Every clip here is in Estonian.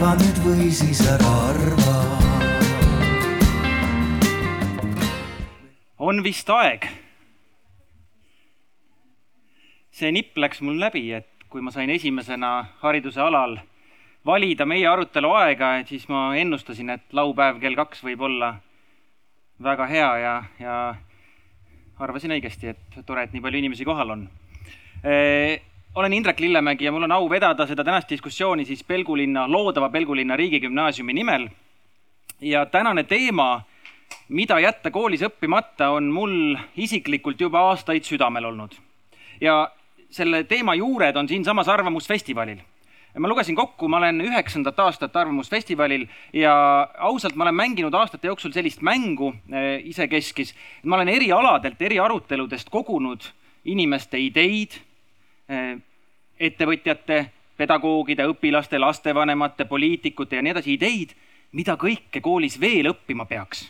arva nüüd või siis ära arva. on vist aeg. see nipp läks mul läbi, et kui ma sain esimesena hariduse alal valida meie arutelu aega, et siis ma ennustasin, et laupäev kell kaks võib olla väga hea ja, ja arvasin õigesti, et tore, et nii palju inimesi kohal on e olen Indrek Lillemägi ja mul on au vedada seda tänast diskussiooni siis Pelgulinna, loodava Pelgulinna riigigümnaasiumi nimel. ja tänane teema, mida jätta koolis õppimata, on mul isiklikult juba aastaid südamel olnud. ja selle teema juured on siinsamas Arvamusfestivalil ma lugesin kokku, ma olen üheksandat aastat Arvamusfestivalil ja ausalt, ma olen mänginud aastate jooksul sellist mängu äh, isekeskis. ma olen eri aladelt, eri aruteludest kogunud inimeste ideid ettevõtjate, pedagoogide, õpilaste, lastevanemate, poliitikute ja nii edasi ideid, mida kõike koolis veel õppima peaks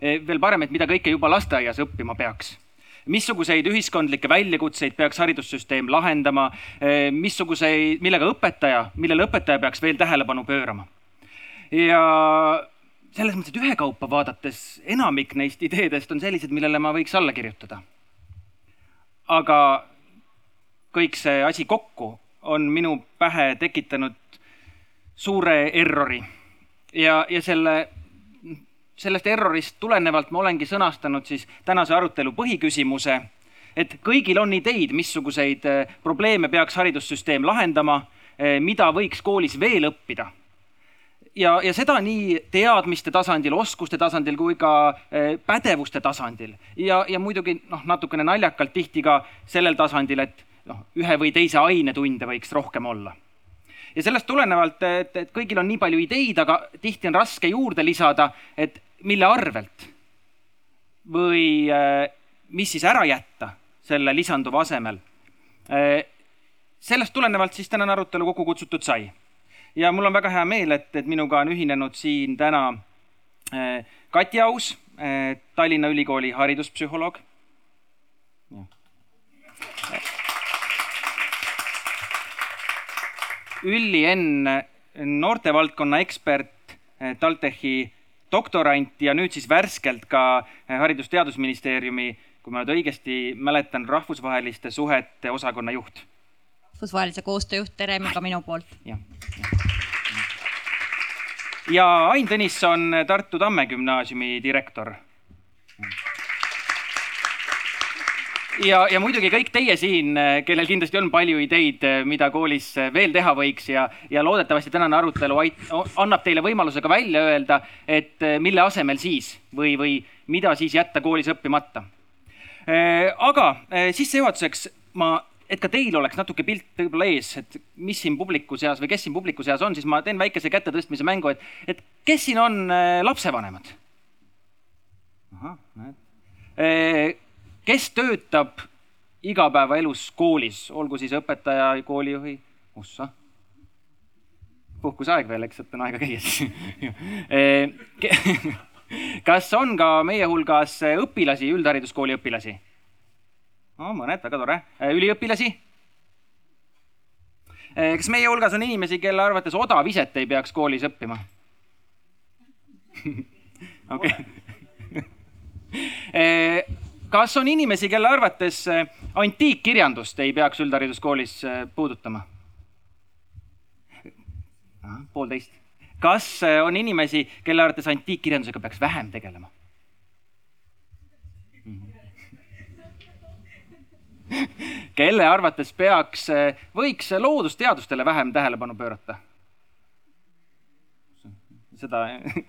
äh,. veel parem, et mida kõike juba lasteaias õppima peaks missuguseid ühiskondlikke väljakutseid peaks haridussüsteem lahendama, eh, missuguseid, millega õpetaja, millele õpetaja peaks veel tähelepanu pöörama. ja selles mõttes, et ühekaupa vaadates enamik neist ideedest on sellised, millele ma võiks alla kirjutada. aga kõik see asi kokku on minu pähe tekitanud suure errori ja, ja selle sellest errorist tulenevalt ma olengi sõnastanud siis tänase arutelu põhiküsimuse, et kõigil on ideid, missuguseid eh, probleeme peaks haridussüsteem lahendama, eh, mida võiks koolis veel õppida. ja, ja seda nii teadmiste tasandil, oskuste tasandil kui ka eh, pädevuste tasandil ja, ja muidugi noh, natukene naljakalt tihti ka sellel tasandil, et noh, ühe või teise aine tunde võiks rohkem olla ja sellest tulenevalt, et, et kõigil on nii palju ideid, aga tihti on raske juurde lisada, et mille arvelt või äh, mis siis ära jätta selle lisanduva asemel. Äh, sellest tulenevalt siis tänane arutelu kokku kutsutud sai. ja mul on väga hea meel, et, et minuga on ühinenud siin täna äh, Kati Aus, Tallinna Ülikooli hariduspsühholoog. Ülli Enn, noortevaldkonna ekspert, TalTechi doktorant ja nüüd siis värskelt ka Haridus-Teadusministeeriumi, kui ma nüüd õigesti mäletan, rahvusvaheliste suhete osakonna juht. rahvusvahelise koostöö juht, tere ka minu poolt. jah, ja Ain Tõnisson, Tartu Tamme gümnaasiumi direktor ja, ja muidugi kõik teie siin, kellel kindlasti on palju ideid, mida koolis veel teha võiks ja, ja loodetavasti tänane arutelu ait, annab teile võimaluse ka välja öelda, et mille asemel siis või, või mida siis jätta koolis õppimata. aga sissejuhatuseks ma, et ka teil oleks natuke pilt võib-olla ees, et mis siin publiku seas või kes siin publiku seas on, siis ma teen väikese käte tõstmise mängu, et, et kes siin on lapsevanemad? ahah, näed kes töötab igapäevaelus koolis, olgu siis õpetaja, koolijuhi, ossa, puhkuseaeg veel, eks, et on aega käia siis kas on ka meie hulgas õpilasi, üldhariduskooli õpilasi? no mõned, väga tore. üliõpilasi? kas meie hulgas on inimesi, kelle arvates odaviset ei peaks koolis õppima? okei kas on inimesi, kelle arvates äh, antiikkirjandust ei peaks üldhariduskoolis äh, puudutama? poolteist. kas äh, on inimesi, kelle arvates antiikkirjandusega peaks vähem tegelema? kelle arvates peaks, võiks loodusteadustele vähem tähelepanu pöörata? Seda,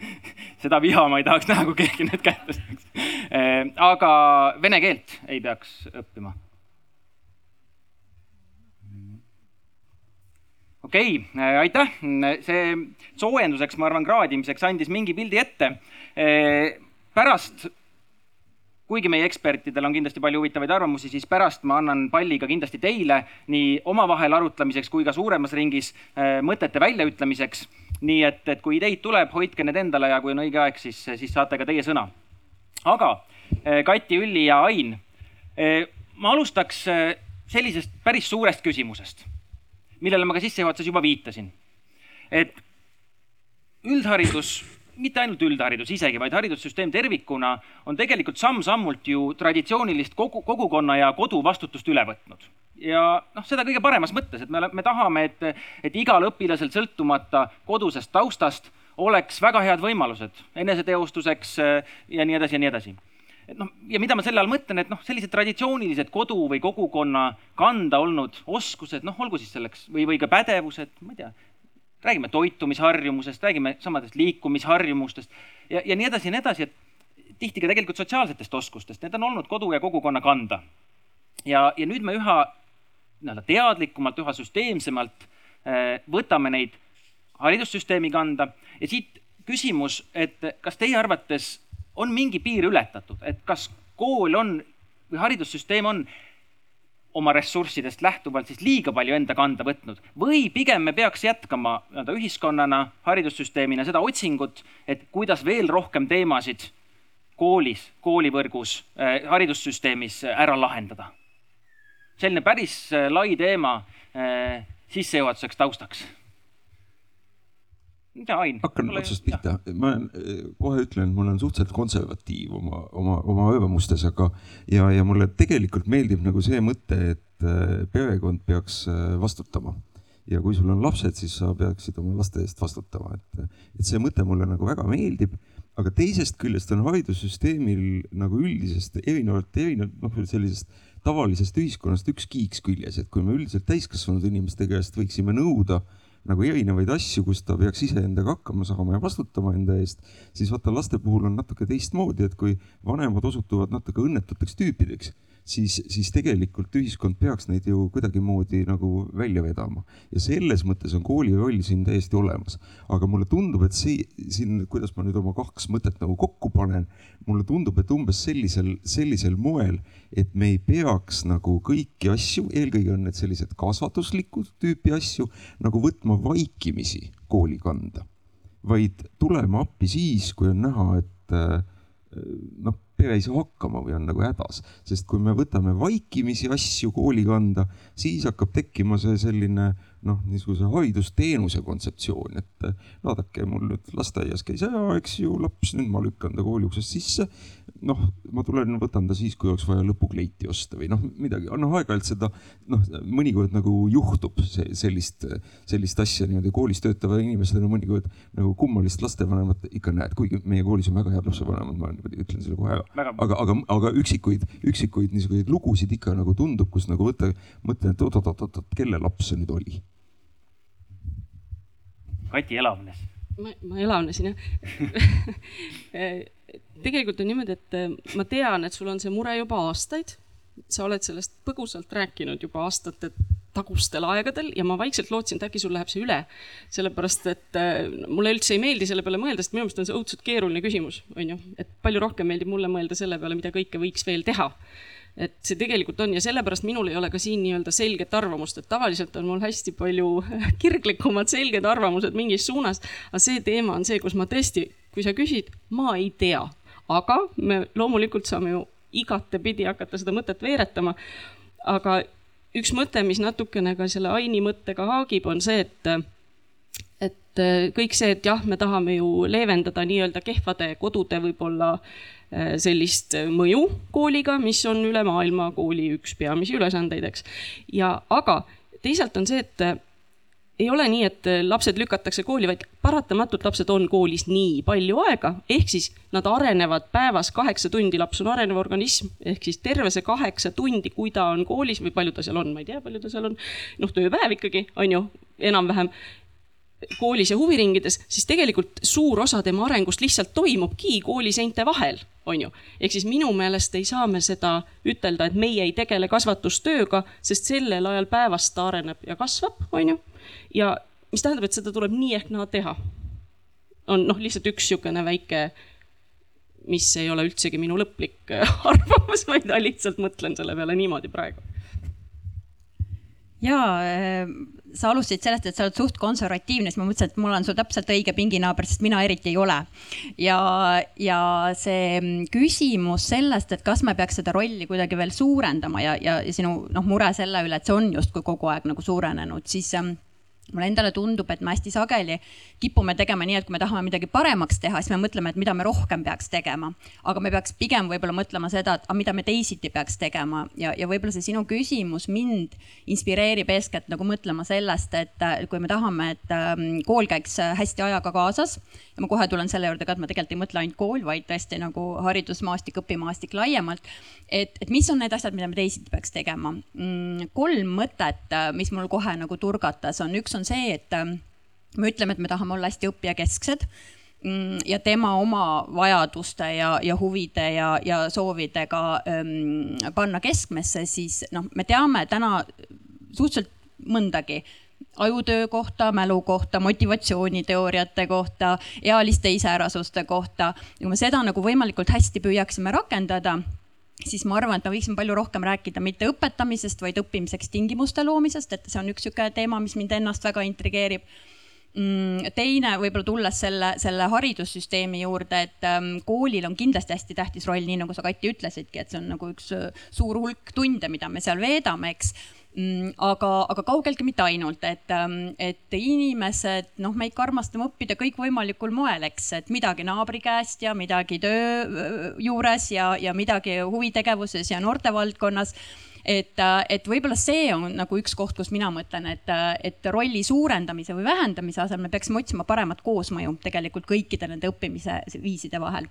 seda viha ma ei tahaks näha, kui keegi nüüd kätt tõstaks. Äh, aga vene keelt ei peaks õppima. okei okay,, äh, aitäh, see soojenduseks, ma arvan, kraadimiseks andis mingi pildi ette. Äh, pärast kuigi meie ekspertidel on kindlasti palju huvitavaid arvamusi, siis pärast ma annan palli ka kindlasti teile nii omavahel arutlemiseks kui ka suuremas ringis mõtete väljaütlemiseks. Nii et, et kui ideid tuleb, hoidke need endale ja kui on õige aeg, siis, siis saate ka teie sõna. aga äh, Kati, Ülli ja Ain, äh, ma alustaks sellisest päris suurest küsimusest, millele ma ka sissejuhatuses juba viitasin. et üldharidus mitte ainult üldharidus isegi, vaid haridussüsteem tervikuna on tegelikult samm-sammult ju traditsioonilist kogu, kogukonna ja kodu vastutust üle võtnud. Ja noh, seda kõige paremas mõttes, et me, me tahame, et, et igal õpilasel sõltumata kodusest taustast oleks väga head võimalused eneseteostuseks äh, ja nii edasi ja nii edasi et noh, ja mida ma selle all mõtlen, et noh, sellised traditsioonilised kodu või kogukonna kanda olnud oskused, noh, olgu siis selleks või, või ka pädevused, ma ei tea, räägime toitumisharjumusest, räägime samadest liikumisharjumustest ja, ja nii edasi ja nii edasi, et tihti ka tegelikult sotsiaalsetest oskustest, need on olnud kodu ja kogukonna kanda. ja, ja nüüd me üha nii-öelda teadlikumalt, üha süsteemsemalt äh, võtame neid haridussüsteemi kanda ja siit küsimus, et kas teie arvates on mingi piir ületatud, et kas kool on või haridussüsteem on oma ressurssidest lähtuvalt siis liiga palju enda kanda võtnud või pigem me peaks jätkama nii-öelda ühiskonnana, haridussüsteemina seda otsingut, et kuidas veel rohkem teemasid koolis, koolivõrgus äh,, haridussüsteemis ära lahendada. Selline päris äh, lai teema äh, sissejuhatuseks taustaks mida Ain? hakkan otsast pihta, ma kohe ütlen, ma olen suhteliselt konservatiiv oma, oma, oma arvamustes, aga ja, ja mulle tegelikult meeldib nagu see mõte, et äh, perekond peaks äh, vastutama. ja kui sul on lapsed, siis sa peaksid oma laste eest vastutama, et, et see mõte mulle nagu väga meeldib. aga teisest küljest on haridussüsteemil nagu üldisest erinevalt, erinevalt noh, sellisest tavalisest ühiskonnast üks kiiks küljes, et kui me üldiselt täiskasvanud inimeste käest võiksime nõuda nagu erinevaid asju, kus ta peaks iseendaga hakkama saama ja vastutama enda eest, siis vaata laste puhul on natuke teistmoodi, et kui vanemad osutuvad natuke õnnetuteks tüüpideks siis, siis tegelikult ühiskond peaks neid ju kuidagimoodi nagu välja vedama. ja selles mõttes on kooli roll siin täiesti olemas. aga mulle tundub, et see siin, kuidas ma nüüd oma kaks mõtet nagu kokku panen, mulle tundub, et umbes sellisel, sellisel moel, et me ei peaks nagu kõiki asju, eelkõige on need sellised kasvatuslikud tüüpi asju, nagu võtma vaikimisi kooli kanda vaid tulema appi siis, kui on näha, et noh, pere ei saa hakkama või on nagu hädas, sest kui me võtame vaikimisi asju kooli kanda, siis hakkab tekkima see selline noh, niisuguse haridusteenuse kontseptsioon, et vaadake, mul nüüd lasteaias käis ära, eks ju, laps, nüüd ma lükkan ta kooli uksest sisse noh, ma tulen, võtan ta siis, kui oleks vaja lõpukleiti osta või noh, midagi, noh, aeg-ajalt seda noh, mõnikord nagu juhtub see, sellist, sellist asja niimoodi koolis töötava inimesena mõnikord nagu kummalist lastevanemat ikka näed, kuigi meie koolis on väga head lapsevanemad, ma niimoodi ütlen selle kohe ära. aga, aga, aga üksikuid, üksikuid niisuguseid lugusid ikka nagu tundub, kus nagu võtta, mõtlen, et oot-oot-oot-oot, kelle laps see nüüd oli? Kati elavnes. ma, ma elavnesin jah tegelikult on niimoodi, et äh, ma tean, et sul on see mure juba aastaid. sa oled sellest põgusalt rääkinud juba aastate tagustel aegadel ja ma vaikselt lootsin, et äkki sul läheb see üle. sellepärast, et äh, mulle üldse ei meeldi selle peale mõelda, sest minu meelest on see õudselt keeruline küsimus, on ju. et palju rohkem meeldib mulle mõelda selle peale, mida kõike võiks veel teha et see tegelikult on ja sellepärast minul ei ole ka siin nii-öelda selget arvamust, et tavaliselt on mul hästi palju kirglikumad selged arvamused mingis suunas. aga see teema on see, kus ma tõesti, kui sa küsid, ma ei tea aga me loomulikult saame ju igatepidi hakata seda mõtet veeretama. aga üks mõte, mis natukene ka selle Aini mõttega haagib, on see, et et kõik see, et jah, me tahame ju leevendada nii-öelda kehvade kodude võib-olla äh, sellist mõju kooliga, mis on üle maailma kooli üks peamisi ülesandeid, eks. ja aga teisalt on see, et ei ole nii, et äh, lapsed lükatakse kooli, vaid paratamatult lapsed on koolis nii palju aega, ehk siis nad arenevad päevas kaheksa tundi, laps on arenev organism, ehk siis terve see kaheksa tundi, kui ta on koolis või palju ta seal on, ma ei tea, palju ta seal on, noh, tööpäev ikkagi, on ju, enam-vähem koolis ja huviringides, siis tegelikult suur osa tema arengust lihtsalt toimubki kooliseinte vahel, on ju. ehk siis minu meelest ei saa me seda ütelda, et meie ei tegele kasvatustööga, sest sellel ajal päevast ta areneb ja kasvab, on ju ja mis tähendab, et seda tuleb nii ehk naa teha. on noh, lihtsalt üks niisugune väike, mis ei ole üldsegi minu lõplik arvamus, vaid ma lihtsalt mõtlen selle peale niimoodi praegu ja äh, sa alustasid sellest, et sa oled suht konservatiivne, siis ma mõtlesin, et mul on su täpselt õige pinginaaber, sest mina eriti ei ole. ja, ja see mm, küsimus sellest, et kas me peaks seda rolli kuidagi veel suurendama ja, ja, ja sinu noh, mure selle üle, et see on justkui kogu aeg nagu suurenenud, siis ähm, mulle endale tundub, et me hästi sageli kipume tegema nii, et kui me tahame midagi paremaks teha, siis me mõtleme, et mida me rohkem peaks tegema. aga me peaks pigem võib-olla mõtlema seda, et aga mida me teisiti peaks tegema ja, ja võib-olla see sinu küsimus mind inspireerib eeskätt nagu mõtlema sellest, et kui me tahame, et ähm, kool käiks hästi ajaga kaasas. Ja ma kohe tulen selle juurde ka, et ma tegelikult ei mõtle ainult kool, vaid tõesti nagu haridusmaastik, õpimaastik laiemalt. et, et mis on need asjad, mida me teisiti peaks tegema. Mm, kolm mõtet, mis mul kohe nagu turgatas, on üks on see, et ähm, me ütleme, et me tahame olla hästi õppijakesksed mm, ja tema oma vajaduste ja, ja huvide ja, ja soovidega ähm, panna keskmesse, siis noh, me teame täna suhteliselt mõndagi ajutöö kohta, mälu kohta, motivatsiooniteooriate kohta, ealiste iseärasuste kohta. kui me seda nagu võimalikult hästi püüaksime rakendada siis ma arvan, et me võiksime palju rohkem rääkida mitte õpetamisest, vaid õppimiseks tingimuste loomisest, et see on üks niisugune teema, mis mind ennast väga intrigeerib mm, teine võib-olla tulles selle, selle haridussüsteemi juurde, et ähm, koolil on kindlasti hästi tähtis roll, nii nagu sa, Kati, ütlesidki, et see on nagu üks äh, suur hulk tunde, mida me seal veedame, eks. Aga, aga kaugeltki mitte ainult, et, ähm, et inimesed, noh, me ikka armastame õppida kõikvõimalikul moel, eks, et midagi naabri käest ja midagi töö juures ja, ja midagi huvitegevuses ja noortevaldkonnas. Et, et võib-olla see on nagu üks koht, kus mina mõtlen, et, et rolli suurendamise või vähendamise asemel me peaksime otsima paremat koosmõju tegelikult kõikide nende õppimise viiside vahel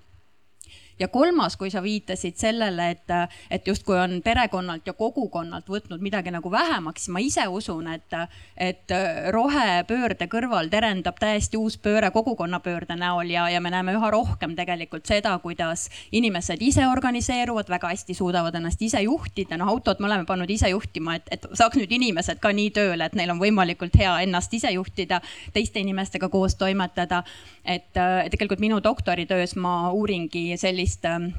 ja kolmas, kui sa viitasid sellele, et, et justkui on perekonnalt ja kogukonnalt võtnud midagi nagu vähemaks, siis ma ise usun, et, et rohepöörde kõrval terendab täiesti uus pööre kogukonnapöörde näol ja, ja me näeme üha rohkem tegelikult seda, kuidas inimesed ise organiseeruvad, väga hästi suudavad ennast ise juhtida, noh autot me oleme pannud ise juhtima, et, et saaks nüüd inimesed ka nii tööle, et neil on võimalikult hea ennast ise juhtida, teiste inimestega koos toimetada. et tegelikult minu doktoritöös ma uuringi sellist sellist ähm,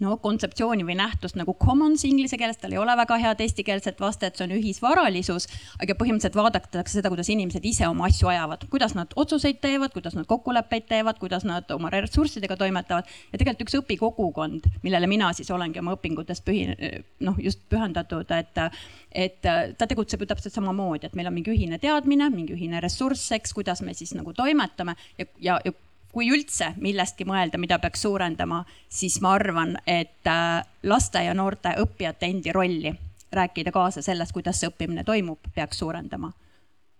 no kontseptsiooni või nähtust nagu commons inglise keeles, tal ei ole väga head eestikeelset vastet, see on ühisvaralisus. aga põhimõtteliselt vaadatakse seda, kuidas inimesed ise oma asju ajavad, kuidas nad otsuseid teevad, kuidas nad kokkuleppeid teevad, kuidas nad oma ressurssidega toimetavad. ja tegelikult üks õpikogukond, millele mina siis olengi oma õpingutes pühi-, noh, just pühendatud, et, et ta tegutseb ju täpselt samamoodi, et meil on mingi ühine teadmine, mingi ühine ressurss, eks, kuidas me siis nagu toimetame ja, ja, ja kui üldse millestki mõelda, mida peaks suurendama, siis ma arvan, et äh, laste ja noorte õppijate endi rolli rääkida kaasa sellest, kuidas see õppimine toimub, peaks suurendama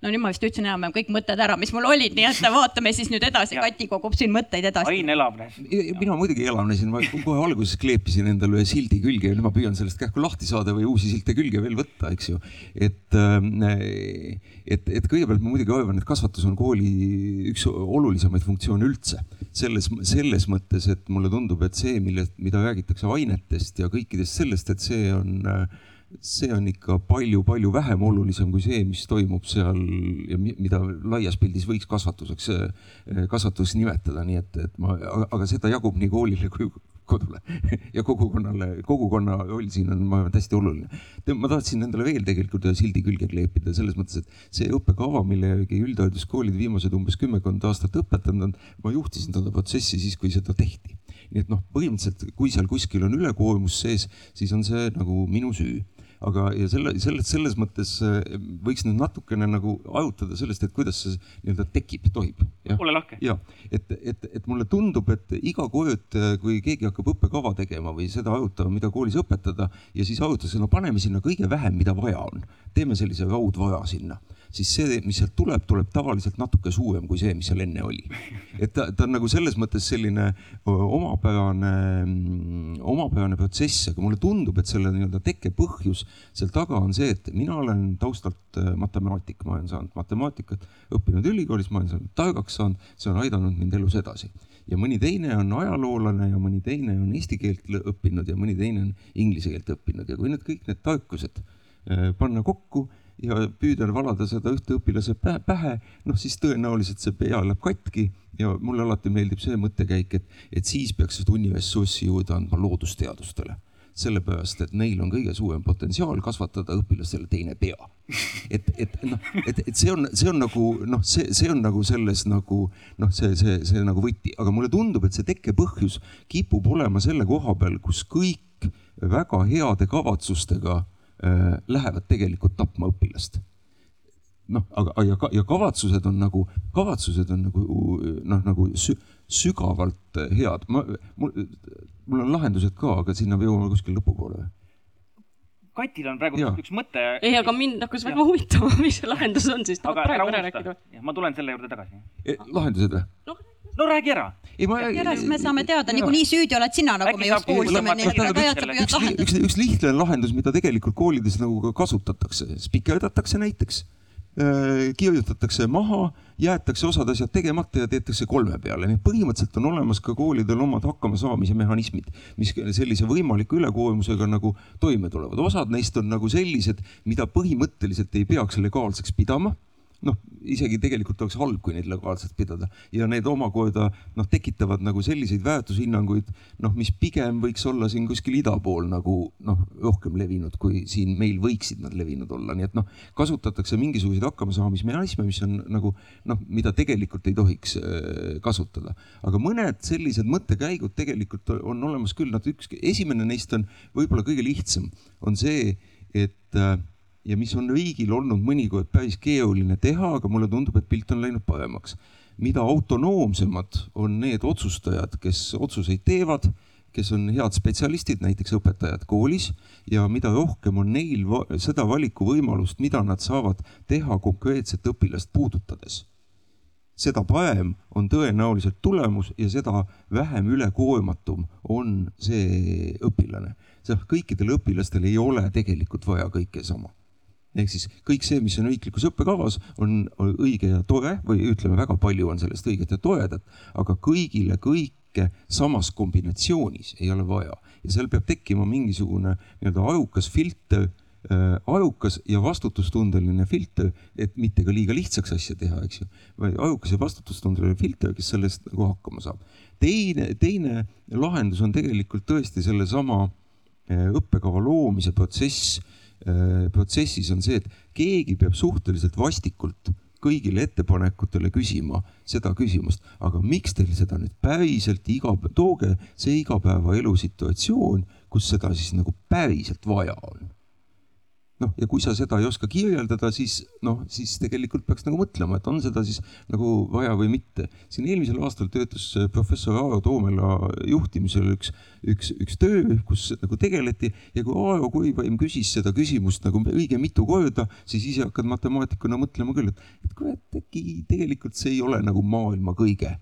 no nüüd ma vist ütlesin enam-vähem kõik mõtted ära, mis mul olid, nii et vaatame siis nüüd edasi. Kati kogub siin mõtteid edasi. Ain elavnes. mina muidugi elavnesin, ma kohe alguses kleepisin endale ühe sildi külge ja nüüd ma püüan sellest kähku lahti saada või uusi silte külge veel võtta, eks ju. et, äh, et, et kõigepealt ma muidugi arvan, et kasvatus on kooli üks olulisemaid funktsioone üldse. selles, selles mõttes, et mulle tundub, et see, millest, mida räägitakse ainetest ja kõikidest sellest, et see on äh, see on ikka palju-palju vähem olulisem kui see, mis toimub seal ja mida laias pildis võiks kasvatuseks, eh, kasvatuseks nimetada, nii et, et ma, aga seda jagub nii koolile kui kodule ja kogukonnale, kogukonna roll siin on, ma arvan, hästi oluline. ma tahtsin endale veel tegelikult ühe sildi külge kleepida selles mõttes, et see õppekava, mille järgi üldhariduskoolid viimased umbes kümmekond aastat õpetanud on, ma juhtisin seda protsessi siis, kui seda tehti. nii et noh, põhimõtteliselt, kui seal kuskil on ülekoormus sees, siis on see nagu minu süü aga, ja selle, selles, selles mõttes äh, võiks nüüd natukene nagu arutada sellest, et kuidas see nii-öelda tekib, tohib. ole lahke. ja, et, et, et mulle tundub, et iga kord, äh, kui keegi hakkab õppekava tegema või seda arutama, mida koolis õpetada ja siis arutatakse, no paneme sinna kõige vähem, mida vaja on, teeme sellise raudvara sinna siis see, mis sealt tuleb, tuleb tavaliselt natuke suurem kui see, mis seal enne oli. et ta, ta on nagu selles mõttes selline omapärane, mm, omapärane protsess, aga mulle tundub, et selle nii-öelda tekke põhjus seal taga on see, et mina olen taustalt matemaatik, ma olen saanud matemaatikat, õppinud ülikoolis, ma olen saanud targaks saanud, see on aidanud mind elus edasi. Ja mõni teine on ajaloolane ja mõni teine on eesti keelt õppinud ja mõni teine on inglise keelt õppinud. Ja kui nüüd kõik need tarkused panna kokku ja püüda valada seda ühte õpilase pähe, noh siis tõenäoliselt see pea läheb katki ja mulle alati meeldib see mõttekäik, et, et siis peaks tunniressurssi juurde andma loodusteadustele sellepärast, et neil on kõige suurem potentsiaal kasvatada õpilastele teine pea. et, et noh, et, et see on, see on nagu noh, see, see on nagu selles nagu noh, see, see, see nagu võti, aga mulle tundub, et see tekkepõhjus kipub olema selle koha peal, kus kõik väga heade kavatsustega lähevad tegelikult tapma õpilast. noh, aga ja, ja kavatsused on nagu, kavatsused on nagu noh, nagu sü, sügavalt head. ma, mul, mul on lahendused ka, aga sinna me jõuame kuskil lõpupoole Katil on praegu ja. üks mõte. ei, aga mind hakkas väga huvitama, mis see lahendus on siis. aga ära unusta, ma tulen selle juurde tagasi e,. lahendused või no.? No räägi ära. siis me saame teada, niikuinii süüdi oled sina, nagu Äkki me just kuulsime. üks, üks, üks lihtne lahendus, mida tegelikult koolides nagu ka kasutatakse, spikerdatakse näiteks Äh, kirjutatakse maha, jäetakse osad asjad tegemata ja teetakse kolme peale, nii et põhimõtteliselt on olemas ka koolidel omad hakkamasaamise mehhanismid, mis sellise võimaliku ülekoormusega nagu toime tulevad. osad neist on nagu sellised, mida põhimõtteliselt ei peaks legaalseks pidama noh, isegi tegelikult oleks halb, kui neid legaalselt pidada. Ja need omakorda noh, tekitavad nagu selliseid väärtushinnanguid, noh, mis pigem võiks olla siin kuskil ida pool nagu noh, rohkem levinud, kui siin meil võiksid nad levinud olla, nii et noh, kasutatakse mingisuguseid hakkamasaamismehhanisme, mis on nagu noh, mida tegelikult ei tohiks äh, kasutada. aga mõned sellised mõttekäigud tegelikult on olemas küll, noh, üks, esimene neist on võib-olla kõige lihtsam, on see, et äh, ja mis on riigil olnud mõnikord päris keeruline teha, aga mulle tundub, et pilt on läinud paremaks. mida autonoomsemad on need otsustajad, kes otsuseid teevad, kes on head spetsialistid, näiteks õpetajad koolis ja mida rohkem on neil va seda valikuvõimalust, mida nad saavad teha konkreetset õpilast puudutades, seda parem on tõenäoliselt tulemus ja seda vähem ülekoormatum on see õpilane. sest kõikidel õpilastel ei ole tegelikult vaja kõike sama ehk siis kõik see, mis on riiklikus õppekavas, on õige ja tore või ütleme, väga palju on sellest õiget ja toredat, aga kõigile kõike samas kombinatsioonis ei ole vaja ja seal peab tekkima mingisugune nii-öelda ajukas filter äh,, ajukas ja vastutustundeline filter, et mitte ka liiga lihtsaks asja teha, eks ju, vaid ajukas ja vastutustundeline filter, kes sellest nagu hakkama saab. teine, teine lahendus on tegelikult tõesti sellesama äh, õppekava loomise protsess protsessis on see, et keegi peab suhteliselt vastikult kõigile ettepanekutele küsima seda küsimust, aga miks teil seda nüüd päriselt iga, tooge see igapäevaelu situatsioon, kus seda siis nagu päriselt vaja on noh, ja kui sa seda ei oska kirjeldada, siis noh, siis tegelikult peaks nagu mõtlema, et on seda siis nagu vaja või mitte. siin eelmisel aastal töötas äh, professor Aaro Toomela juhtimisel üks, üks, üks töö, kus nagu tegeleti ja kui Aaro Kuivaim küsis seda küsimust nagu õige mitu korda, siis ise hakkad matemaatikuna mõtlema küll, et, et kurat, äkki tegelikult see ei ole nagu maailma kõige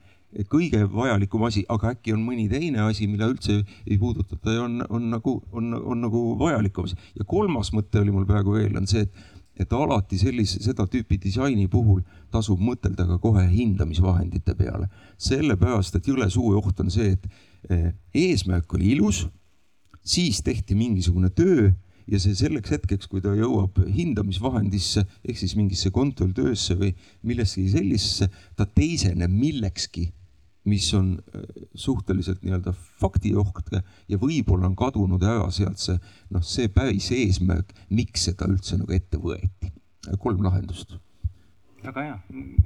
kõige vajalikum asi, aga äkki on mõni teine asi, mida üldse ei puudutata ja on, on nagu, on, on nagu vajalikum. ja kolmas mõte oli mul praegu veel, on see, et, et alati sellise, seda tüüpi disaini puhul tasub mõtelda ka kohe hindamisvahendite peale. sellepärast, et jõle suur oht on see, et eh, eesmärk oli ilus, siis tehti mingisugune töö ja see selleks hetkeks, kui ta jõuab hindamisvahendisse ehk siis mingisse kontrolltöösse või millessegi sellisesse, ta teiseneb millekski mis on äh, suhteliselt nii-öelda faktirohke ja võib-olla on kadunud ära sealt see noh, see päris eesmärk, miks seda üldse nagu ette võeti. kolm lahendust. väga hea,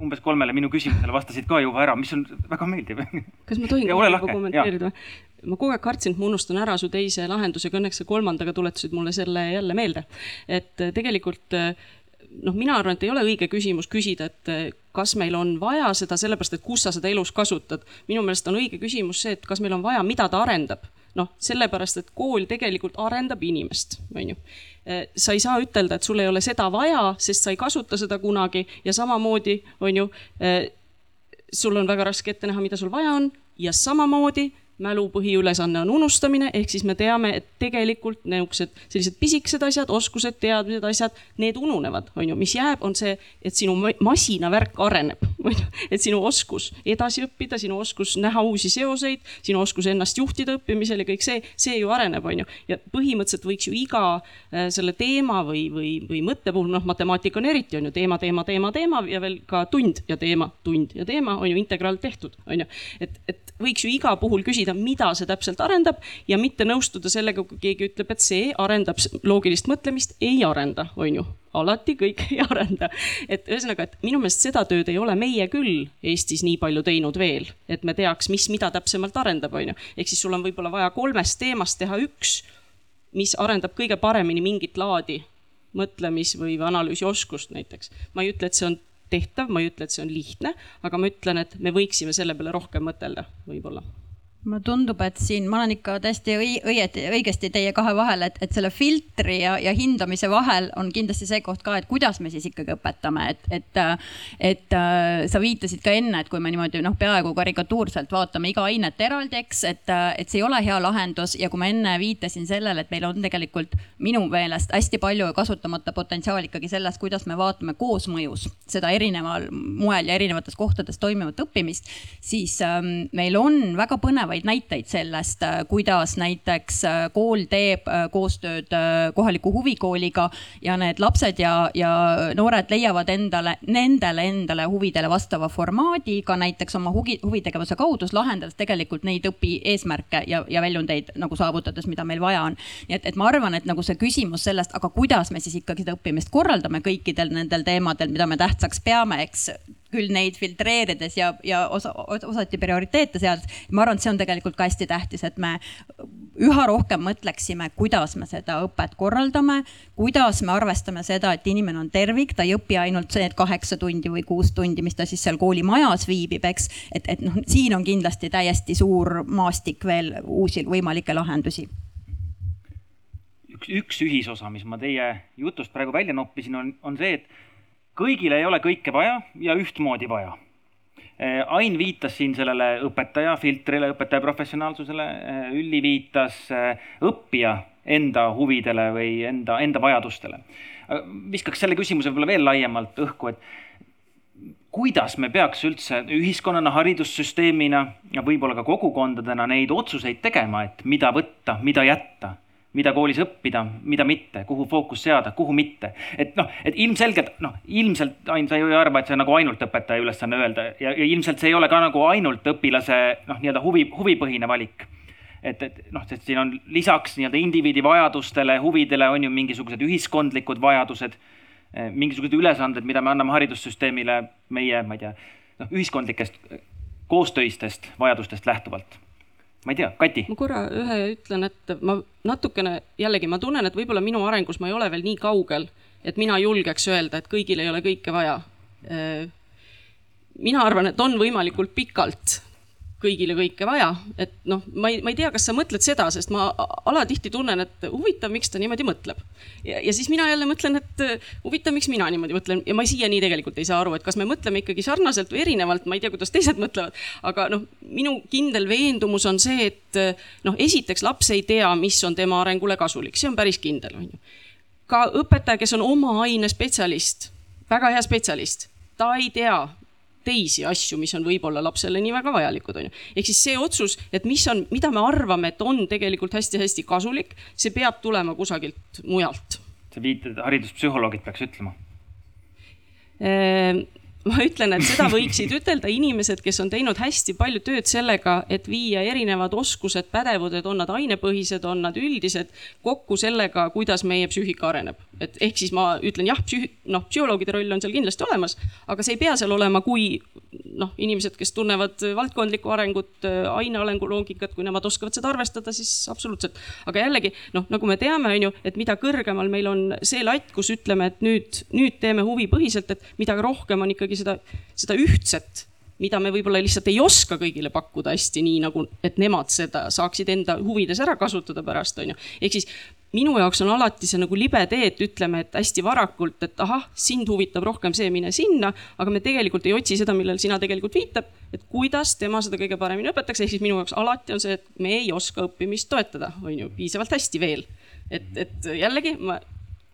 umbes kolmele minu küsimusele vastasid ka juba ära, mis on väga meeldiv. kas ma tohin kommenteerida ma kogu aeg kartsin, et ma unustan ära su teise lahendusega, õnneks sa kolmandaga tuletasid mulle selle jälle meelde. et tegelikult äh, noh, mina arvan, et ei ole õige küsimus küsida, et kas meil on vaja seda sellepärast, et kus sa seda elus kasutad. minu meelest on õige küsimus see, et kas meil on vaja, mida ta arendab. noh, sellepärast, et kool tegelikult arendab inimest, on ju. sa ei saa ütelda, et sul ei ole seda vaja, sest sa ei kasuta seda kunagi ja samamoodi, on ju, sul on väga raske ette näha, mida sul vaja on ja samamoodi mälu põhiülesanne on unustamine, ehk siis me teame, et tegelikult niisugused sellised pisikesed asjad, oskused, teadmised, asjad, need ununevad, on ju, mis jääb, on see, et sinu masinavärk areneb, on ju, et sinu oskus edasi õppida, sinu oskus näha uusi seoseid, sinu oskus ennast juhtida õppimisel ja kõik see, see ju areneb, on ju. ja põhimõtteliselt võiks ju iga äh, selle teema või, või, või mõtte puhul, noh, matemaatika on eriti, on ju, teema, teema, teema, teema ja veel ka tund ja teema, tund ja teema on ju integraal tehtud, on ju. et, et võiks ju iga puhul küsida, küsida, mida see täpselt arendab ja mitte nõustuda sellega, kui keegi ütleb, et see arendab loogilist mõtlemist, ei arenda, on ju alati kõik ei arenda. et ühesõnaga, et minu meelest seda tööd ei ole meie küll Eestis nii palju teinud veel, et me teaks, mis mida täpsemalt arendab, on ju. ehk siis sul on võib-olla vaja kolmest teemast teha üks, mis arendab kõige paremini mingit laadi mõtlemis- või analüüsioskust näiteks. ma ei ütle, et see on tehtav, ma ei ütle, et see on lihtne, aga ma ütlen, et me võiksime selle peale rohkem mõtelda, võib-olla mulle tundub, et siin ma olen ikka täiesti õieti, õigesti teie kahe vahel, et, et selle filtri ja, ja hindamise vahel on kindlasti see koht ka, et kuidas me siis ikkagi õpetame, et, et, et äh, sa viitasid ka enne, et kui me niimoodi noh, peaaegu karikatuurselt vaatame iga ainet eraldi, eks, et, et see ei ole hea lahendus ja kui ma enne viitasin sellele, et meil on tegelikult minu meelest hästi palju kasutamata potentsiaali ikkagi selles, kuidas me vaatame koosmõjus seda erineval moel ja erinevates kohtades toimuvat õppimist, siis ähm, meil on väga põnevaid põnevaid näiteid sellest, äh, kuidas näiteks äh, kool teeb äh, koostööd kohaliku huvikooliga ja need lapsed ja, ja noored leiavad endale, nendele endale huvidele vastava formaadi ka näiteks oma huvi, huvitegevuse kaudu, lahendades tegelikult neid õpieesmärke ja, ja väljundeid nagu saavutades, mida meil vaja on. nii et, et ma arvan, et nagu see küsimus sellest, aga kuidas me siis ikkagi seda õppimist korraldame kõikidel nendel teemadel, mida me tähtsaks peame, eks küll neid filtreerides ja, ja osa, osati prioriteete seades. ma arvan, et see on tegelikult ka hästi tähtis, et me üha rohkem mõtleksime, kuidas me seda õpet korraldame, kuidas me arvestame seda, et inimene on tervik, ta ei õpi ainult need kaheksa tundi või kuus tundi, mis ta siis seal koolimajas viibib, eks. et, et noh, siin on kindlasti täiesti suur maastik veel uusi võimalikke lahendusi üks, üks ühisosa, mis ma teie jutust praegu välja noppisin, on, on see, et kõigile ei ole kõike vaja ja ühtmoodi vaja. Eh, Ain viitas siin sellele õpetaja filtrile, õpetaja professionaalsusele, eh, Ülli viitas eh, õppija enda huvidele või enda, enda vajadustele. viskaks selle küsimuse võib-olla veel laiemalt õhku, et kuidas me peaks üldse ühiskonnana, haridussüsteemina ja võib-olla ka kogukondadena neid otsuseid tegema, et mida võtta, mida jätta mida koolis õppida, mida mitte, kuhu fookus seada, kuhu mitte. et noh, et ilmselgelt noh, ilmselt Ain, sa ju ei arva, et see on nagu ainult õpetaja ülesanne öelda ja, ja ilmselt see ei ole ka nagu ainult õpilase noh, nii-öelda huvi, huvipõhine valik. et, et noh, sest siin on lisaks nii-öelda indiviidi vajadustele, huvidele on ju mingisugused ühiskondlikud vajadused, eh, mingisugused ülesanded, mida me anname haridussüsteemile meie, ma ei tea, noh, ühiskondlikest koostöistest vajadustest lähtuvalt ma ei tea, Kati. ma korra ühe ütlen, et ma natukene jällegi ma tunnen, et võib-olla minu arengus ma ei ole veel nii kaugel, et mina julgeks öelda, et kõigil ei ole kõike vaja. Mina arvan, et on võimalikult pikalt kõigile kõike vaja, et noh, ma ei, ma ei tea, kas sa mõtled seda, sest ma alatihti tunnen, et huvitav, miks ta niimoodi mõtleb. ja, siis mina jälle mõtlen, et huvitav, miks mina niimoodi mõtlen ja ma siiani tegelikult ei saa aru, et kas me mõtleme ikkagi sarnaselt või erinevalt, ma ei tea, kuidas teised mõtlevad. aga noh, minu kindel veendumus on see, et noh, esiteks laps ei tea, mis on tema arengule kasulik, see on päris kindel, on ju. ka õpetaja, kes on oma aine spetsialist, väga hea spetsialist, ta ei tea teisi asju, mis on võib-olla lapsele nii väga vajalikud, on ju. ehk siis see otsus, et mis on, mida me arvame, et on tegelikult hästi-hästi kasulik, see peab tulema kusagilt mujalt. sa viitad, hariduspsühholoogid peaks ütlema ehm, ma ütlen, et seda võiksid ütelda inimesed, kes on teinud hästi palju tööd sellega, et viia erinevad oskused, pädevused, on nad ainepõhised, on nad üldised, kokku sellega, kuidas meie psüühika areneb. Et ehk siis ma ütlen jah, noh, psühholoogide roll on seal kindlasti olemas, aga see ei pea seal olema, kui noh, inimesed, kes tunnevad valdkondlikku arengut, ainearengu loogikat, kui nemad oskavad seda arvestada, siis absoluutselt. aga jällegi noh, nagu me teame, on ju, et mida kõrgemal meil on see latt, kus ütleme, et nüüd, nüüd teeme huvipõhiselt, et mida rohkem on ikkagi seda, seda ühtset mida me võib-olla lihtsalt ei oska kõigile pakkuda hästi nii nagu, et nemad seda saaksid enda huvides ära kasutada pärast, on ju. ehk siis minu jaoks on alati see nagu libe tee, et ütleme, et hästi varakult, et ahah, sind huvitab rohkem see, mine sinna, aga me tegelikult ei otsi seda, millele sina tegelikult viitab, et kuidas tema seda kõige paremini õpetaks, ehk siis minu jaoks alati on see, et me ei oska õppimist toetada, on ju, piisavalt hästi veel. et, et jällegi ma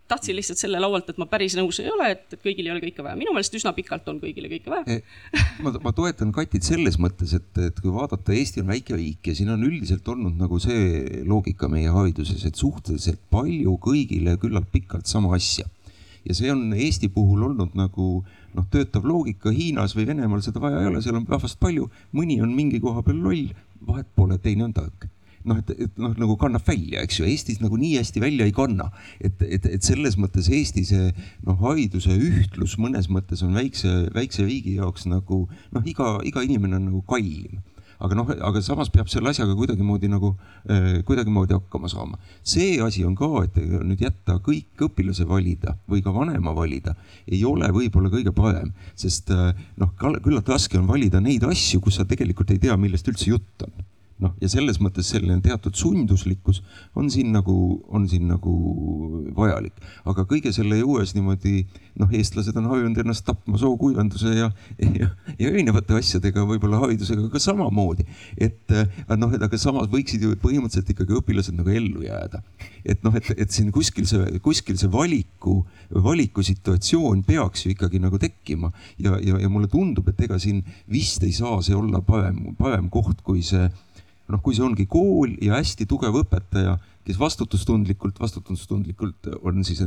tahtsin lihtsalt selle laualt, et ma päris nõus ei ole, et kõigil ei ole kõike vaja. minu meelest üsna pikalt on kõigile kõike vaja. Eh, ma, ma toetan Katit selles mõttes, et, et kui vaadata, Eesti on väike riik ja siin on üldiselt olnud nagu see loogika meie hariduses, et suhteliselt palju kõigile küllalt pikalt sama asja. ja see on Eesti puhul olnud nagu noh, töötav loogika, Hiinas või Venemaal seda vaja ei ole, seal on rahvast palju, mõni on mingi koha peal loll, vahet pole, teine on tark noh, et, et noh, nagu kannab välja, eks ju, Eestis nagu nii hästi välja ei kanna. et, et, et selles mõttes Eesti see noh, hariduse ühtlus mõnes mõttes on väikse, väikse riigi jaoks nagu noh, iga, iga inimene on nagu kallim aga noh, aga samas peab selle asjaga kuidagimoodi nagu äh,, kuidagimoodi hakkama saama. see asi on ka, et nüüd jätta kõik õpilase valida või ka vanema valida, ei ole võib-olla kõige parem, sest äh, noh, küllalt raske on valida neid asju, kus sa tegelikult ei tea, millest üldse jutt on noh, ja selles mõttes selline teatud sunduslikkus on siin nagu, on siin nagu vajalik. aga kõige selle juures niimoodi noh, eestlased on harjunud ennast tapma sookuivenduse ja, ja, ja erinevate asjadega, võib-olla haridusega ka samamoodi. et noh, et aga samas võiksid ju põhimõtteliselt ikkagi õpilased nagu ellu jääda. et noh, et, et siin kuskil see, kuskil see valiku, valikusituatsioon peaks ju ikkagi nagu tekkima ja, ja, ja mulle tundub, et ega siin vist ei saa see olla parem, parem koht, kui see noh, kui see ongi kool ja hästi tugev õpetaja, kes vastutustundlikult, vastutustundlikult on siis,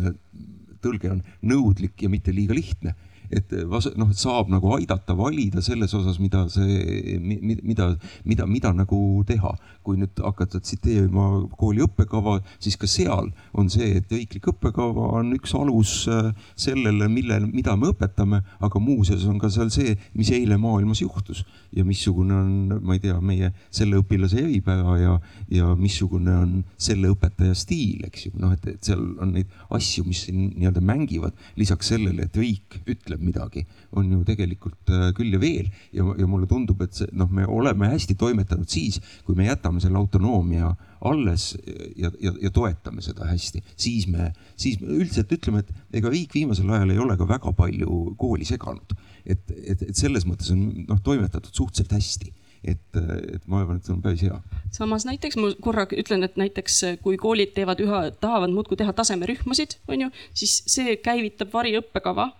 tõlge on nõudlik ja mitte liiga lihtne et noh, et saab nagu aidata valida selles osas, mida see, mida, mida, mida nagu teha. kui nüüd hakata tsiteerima kooli õppekava, siis ka seal on see, et riiklik õppekava on üks alus äh, sellele, mille, mida me õpetame, aga muuseas on ka seal see, mis eile maailmas juhtus ja missugune on, ma ei tea, meie selle õpilase eripära ja, ja missugune on selle õpetaja stiil, eks ju, noh, et, et seal on neid asju, mis siin nii-öelda mängivad lisaks sellele, et riik ütleb midagi, on ju tegelikult äh, küll ja veel. ja, ja mulle tundub, et see noh, me oleme hästi toimetanud siis, kui me jätame selle autonoomia alles ja, ja, ja toetame seda hästi, siis me, siis üldiselt ütleme, et ega riik viimasel ajal ei ole ka väga palju kooli seganud. et, et, et selles mõttes on noh, toimetatud suhteliselt hästi et, et ma arvan, et see on päris hea. samas näiteks ma korra ütlen, et näiteks kui koolid teevad üha, tahavad muudkui teha tasemerühmasid, on ju, siis see käivitab variõppekava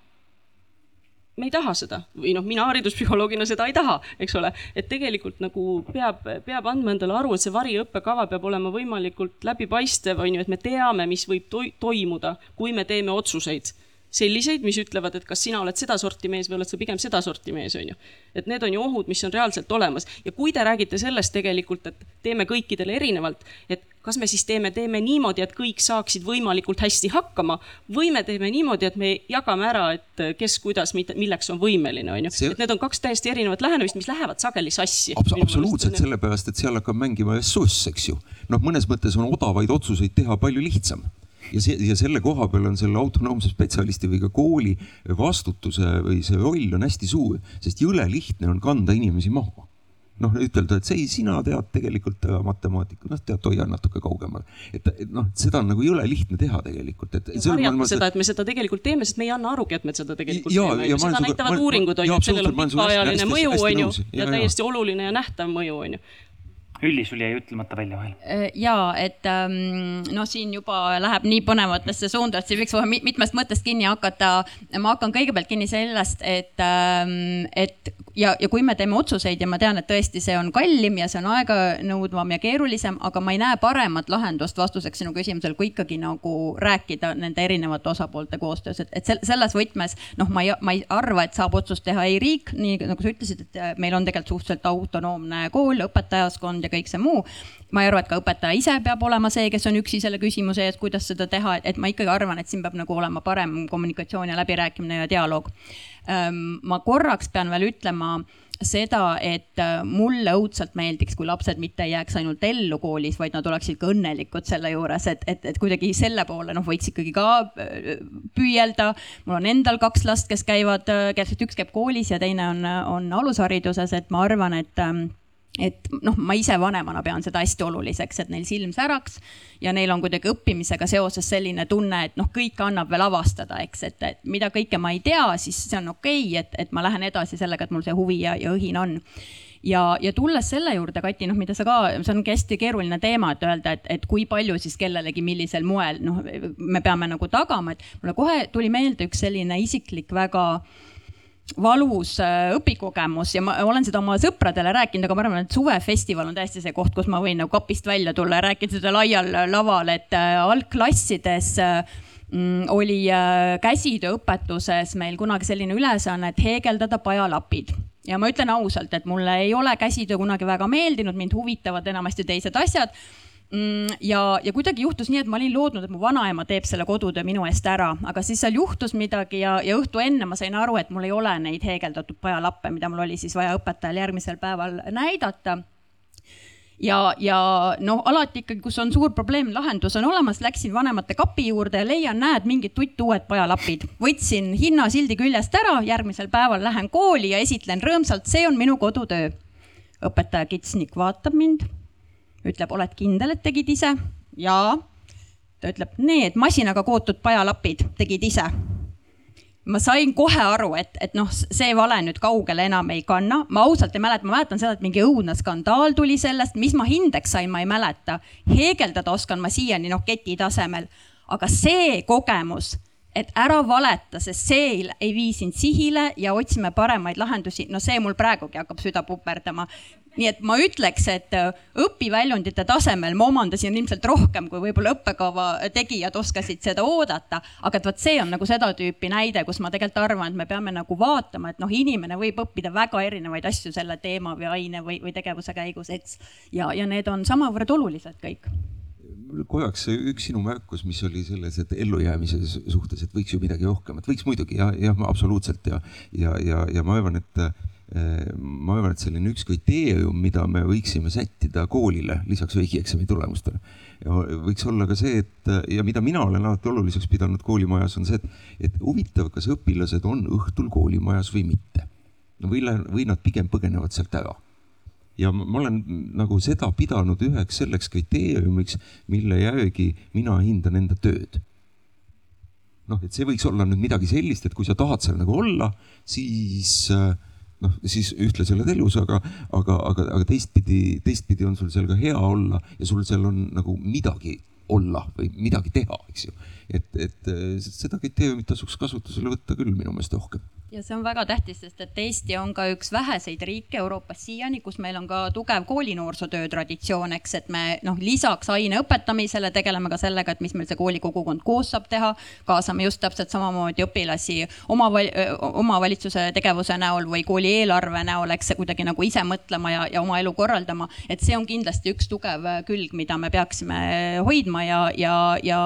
me ei taha seda. või noh, mina hariduspsühholoogina seda ei taha, eks ole, et tegelikult nagu peab, peab andma endale aru, et see variõppekava peab olema võimalikult läbipaistev, on ju, et me teame, mis võib to toimuda, kui me teeme otsuseid selliseid, mis ütlevad, et kas sina oled sedasorti mees või oled sa pigem sedasorti mees, on ju. et need on ju ohud, mis on reaalselt olemas. ja kui te räägite sellest tegelikult, et teeme kõikidele erinevalt, et kas me siis teeme, teeme niimoodi, et kõik saaksid võimalikult hästi hakkama või me teeme niimoodi, et me jagame ära, et kes, kuidas, milleks on võimeline, on ju et need on kaks täiesti erinevat lähenemist, mis lähevad sageli sassi Abs. absoluutselt, sellepärast et seal hakkab mängima ressurss, eks ju. noh, mõnes mõttes on odavaid otsuseid teha palju lihtsam ja see ja selle koha peal on selle autonoomse spetsialisti või ka kooli vastutuse või see roll on hästi suur, sest jõle lihtne on kanda inimesi maha noh, ütelda, et see, sina tead tegelikult äh, matemaatikat, noh, tead, hoia natuke kaugemale. et, et noh, seda on nagu jõle lihtne teha tegelikult, et. varjata seda, et me seda tegelikult teeme, sest me ei anna arugi, et me seda tegelikult ja, teeme, seda näitavad ma, uuringud on ju, et sellel on pikaajaline mõju, on ju, ja täiesti oluline ja nähtav mõju, on ju Ülli, sul jäi ütlemata välja vahel. Äh, ja et noh, siin juba läheb nii põnevatesse suunda, et siin võiks kohe mitmest mõttest kinni hakata. ma hakkan kõigepealt kinni sellest, et ähm,, et ja, ja kui me teeme otsuseid ja ma tean, et tõesti, see on kallim ja see on aeganõudvam ja keerulisem, aga ma ei näe paremat lahendust vastuseks sinu küsimusele, kui ikkagi nagu rääkida nende erinevate osapoolte koostöös, et, et selles võtmes noh, ma ei, ma ei arva, et saab otsust teha ei riik, nii nagu sa ütlesid, et äh, meil on tegelikult suhteliselt autonoomne kool, õpetajaskond ja kõik see muu ma ei arva, et ka õpetaja ise peab olema see, kes on üksi selle küsimuse ees, kuidas seda teha, et ma ikkagi arvan, et siin peab nagu olema parem kommunikatsioon ja läbirääkimine ja dialoog. ma korraks pean veel ütlema seda, et äh, mulle õudselt meeldiks, kui lapsed mitte ei jääks ainult ellu koolis, vaid nad oleksid ka õnnelikud selle juures, et, et, et kuidagi selle poole noh, võiks ikkagi ka äh, püüelda. mul on endal kaks last, kes käivad, äh, kes üks käib koolis ja teine on, on alushariduses, et ma arvan, et ähm, et noh, ma ise vanemana pean seda hästi oluliseks, et neil silm säraks ja neil on kuidagi õppimisega seoses selline tunne, et noh, kõike annab veel avastada, eks, et, et mida kõike ma ei tea, siis see on okei okay,, et, et ma lähen edasi sellega, et mul see huvi ja, ja õhin on. Ja, ja tulles selle juurde, Kati, noh, mida sa ka, see ongi hästi keeruline teema, et öelda, et, et kui palju siis kellelegi, millisel moel, noh, me peame nagu tagama, et mulle kohe tuli meelde üks selline isiklik väga äh, valus äh, õpikogemus ja ma olen seda oma sõpradele rääkinud, aga ma arvan, et suvefestival on tõesti see koht, kus ma võin nagu kapist välja tulla ja rääkida seda laial laval, et äh, algklassides äh, mm, oli käsitööõpetuses meil kunagi selline ülesanne, et heegeldada pajalapid. Ja ma ütlen ausalt, et mulle ei ole käsitöö kunagi väga meeldinud, mind huvitavad enamasti teised asjad ja, ja kuidagi juhtus nii, et ma olin lootnud, et mu vanaema teeb selle kodutöö minu eest ära, aga siis seal juhtus midagi ja, ja õhtu enne ma sain aru, et mul ei ole neid heegeldatud pajalappe, mida mul oli siis vaja õpetajal järgmisel päeval näidata ja, ja noh, alati ikkagi, kus on suur probleem, lahendus on olemas, läksin vanemate kapi juurde ja leian, näed, mingid tuttuued pajalapid. võtsin hinnasildi küljest ära, järgmisel päeval lähen kooli ja esitlen rõõmsalt, see on minu kodutöö. õpetaja kitsnik vaatab mind ütleb, oled kindel, et tegid ise? jaa. ta ütleb, need masinaga kootud pajalapid tegid ise. ma sain kohe aru, et, et noh, see vale nüüd kaugele enam ei kanna. ma ausalt ei mäleta, ma mäletan seda, et mingi õudne skandaal tuli sellest, mis ma hindeks sain, ma ei mäleta. heegeldada oskan ma siiani noh, keti tasemel, aga see kogemus et ära valeta, sest see ei, ei vii sind sihile ja otsime paremaid lahendusi, no see mul praegugi hakkab süda puperdama nii et ma ütleks, et äh, õpiväljundite tasemel ma omandasin ilmselt rohkem, kui võib-olla õppekava tegijad oskasid seda oodata. aga et vot see on nagu seda tüüpi näide, kus ma tegelikult arvan, et me peame nagu vaatama, et noh, inimene võib õppida väga erinevaid asju selle teema või aine või, või tegevuse käigus, eks. ja, ja need on samavõrd olulised kõik korraks üks sinu märkus, mis oli selles, et ellujäämise suhtes, et võiks ju midagi rohkemat, võiks muidugi ja, jah, absoluutselt ja, ja, ja, ja ma arvan, et ma arvan, et selline üks kriteerium, mida me võiksime sättida koolile lisaks riigieksami tulemustele, võiks olla ka see, et ja mida mina olen alati oluliseks pidanud koolimajas, on see, et, et huvitav, kas õpilased on õhtul koolimajas või mitte. või, või nad pigem põgenevad sealt ära. ja ma olen nagu seda pidanud üheks selleks kriteeriumiks, mille järgi mina hindan enda tööd noh, et see võiks olla nüüd midagi sellist, et kui sa tahad seal nagu olla, siis äh, noh, siis ühtlasi oled elus, aga, aga, aga, aga teistpidi, teistpidi on sul seal ka hea olla ja sul seal on nagu midagi olla või midagi teha, eks ju. et, et seda kriteeriumit tasuks kasutusele võtta küll minu meelest rohkem ja see on väga tähtis, sest et Eesti on ka üks väheseid riike Euroopas siiani, kus meil on ka tugev koolinoorsootöö traditsioon, eks, et me noh, lisaks aine õpetamisele tegeleme ka sellega, et mis meil see koolikogukond koos saab teha. kaasame just täpselt samamoodi õpilasi omaval-, omavalitsuse tegevuse näol või kooli eelarve näol, eks kuidagi nagu ise mõtlema ja, ja oma elu korraldama. et see on kindlasti üks tugev külg, mida me peaksime hoidma ja, ja, ja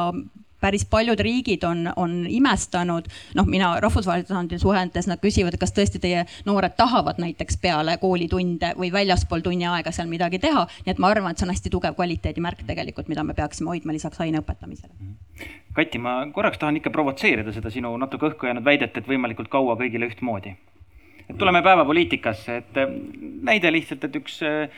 päris paljud riigid on, on imestanud, noh, mina rahvusvahelisel tasandil suheldes, nad küsivad, kas tõesti teie noored tahavad näiteks peale koolitunde või väljaspool tunniaega seal midagi teha. nii et ma arvan, et see on hästi tugev kvaliteedimärk tegelikult, mida me peaksime hoidma lisaks aine õpetamisele. Kati, ma korraks tahan ikka provotseerida seda sinu natuke õhku jäänud väidet, et võimalikult kaua kõigile ühtmoodi tuleme päevapoliitikasse, et äh, näide lihtsalt, et üks äh,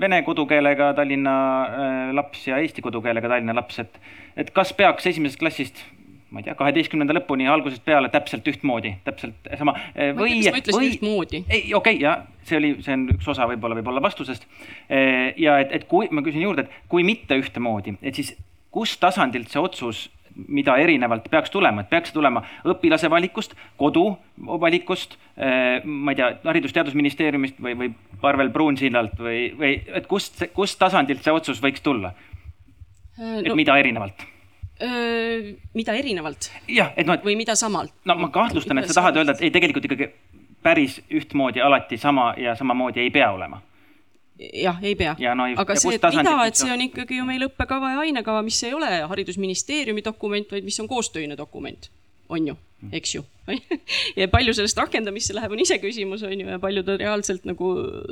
vene kodukeelega Tallinna äh, laps ja eesti kodukeelega Tallinna laps, et, et kas peaks esimesest klassist ma ei tea, kaheteistkümnenda lõpuni algusest peale täpselt ühtmoodi, täpselt sama. või, või ei, okei okay,, ja see oli, see on üks osa võib-olla, võib-olla vastusest. ja et, et kui ma küsin juurde, et kui mitte ühtemoodi, et siis kust tasandilt see otsus mida erinevalt peaks tulema, et peaks tulema õpilase valikust, kodu valikust, eh, ma ei tea, Haridus-Teadusministeeriumist või, või Parvel Pruunsillalt või, või et kust, kust tasandilt see otsus võiks tulla? et no, mida erinevalt? mida erinevalt? jah, et noh, et. või mida samalt? no ma kahtlustan, et sa tahad öelda, et ei, tegelikult ikkagi päris ühtmoodi alati sama ja samamoodi ei pea olema jah, ei pea. No, aga see, et mida, et see on? ikkagi ju meil õppekava ja ainekava, mis ei ole Haridusministeeriumi dokument, vaid mis on koostöine dokument, on ju eks ju ja palju sellest rakendamisse läheb, on iseküsimus, on ju, ja palju ta reaalselt nagu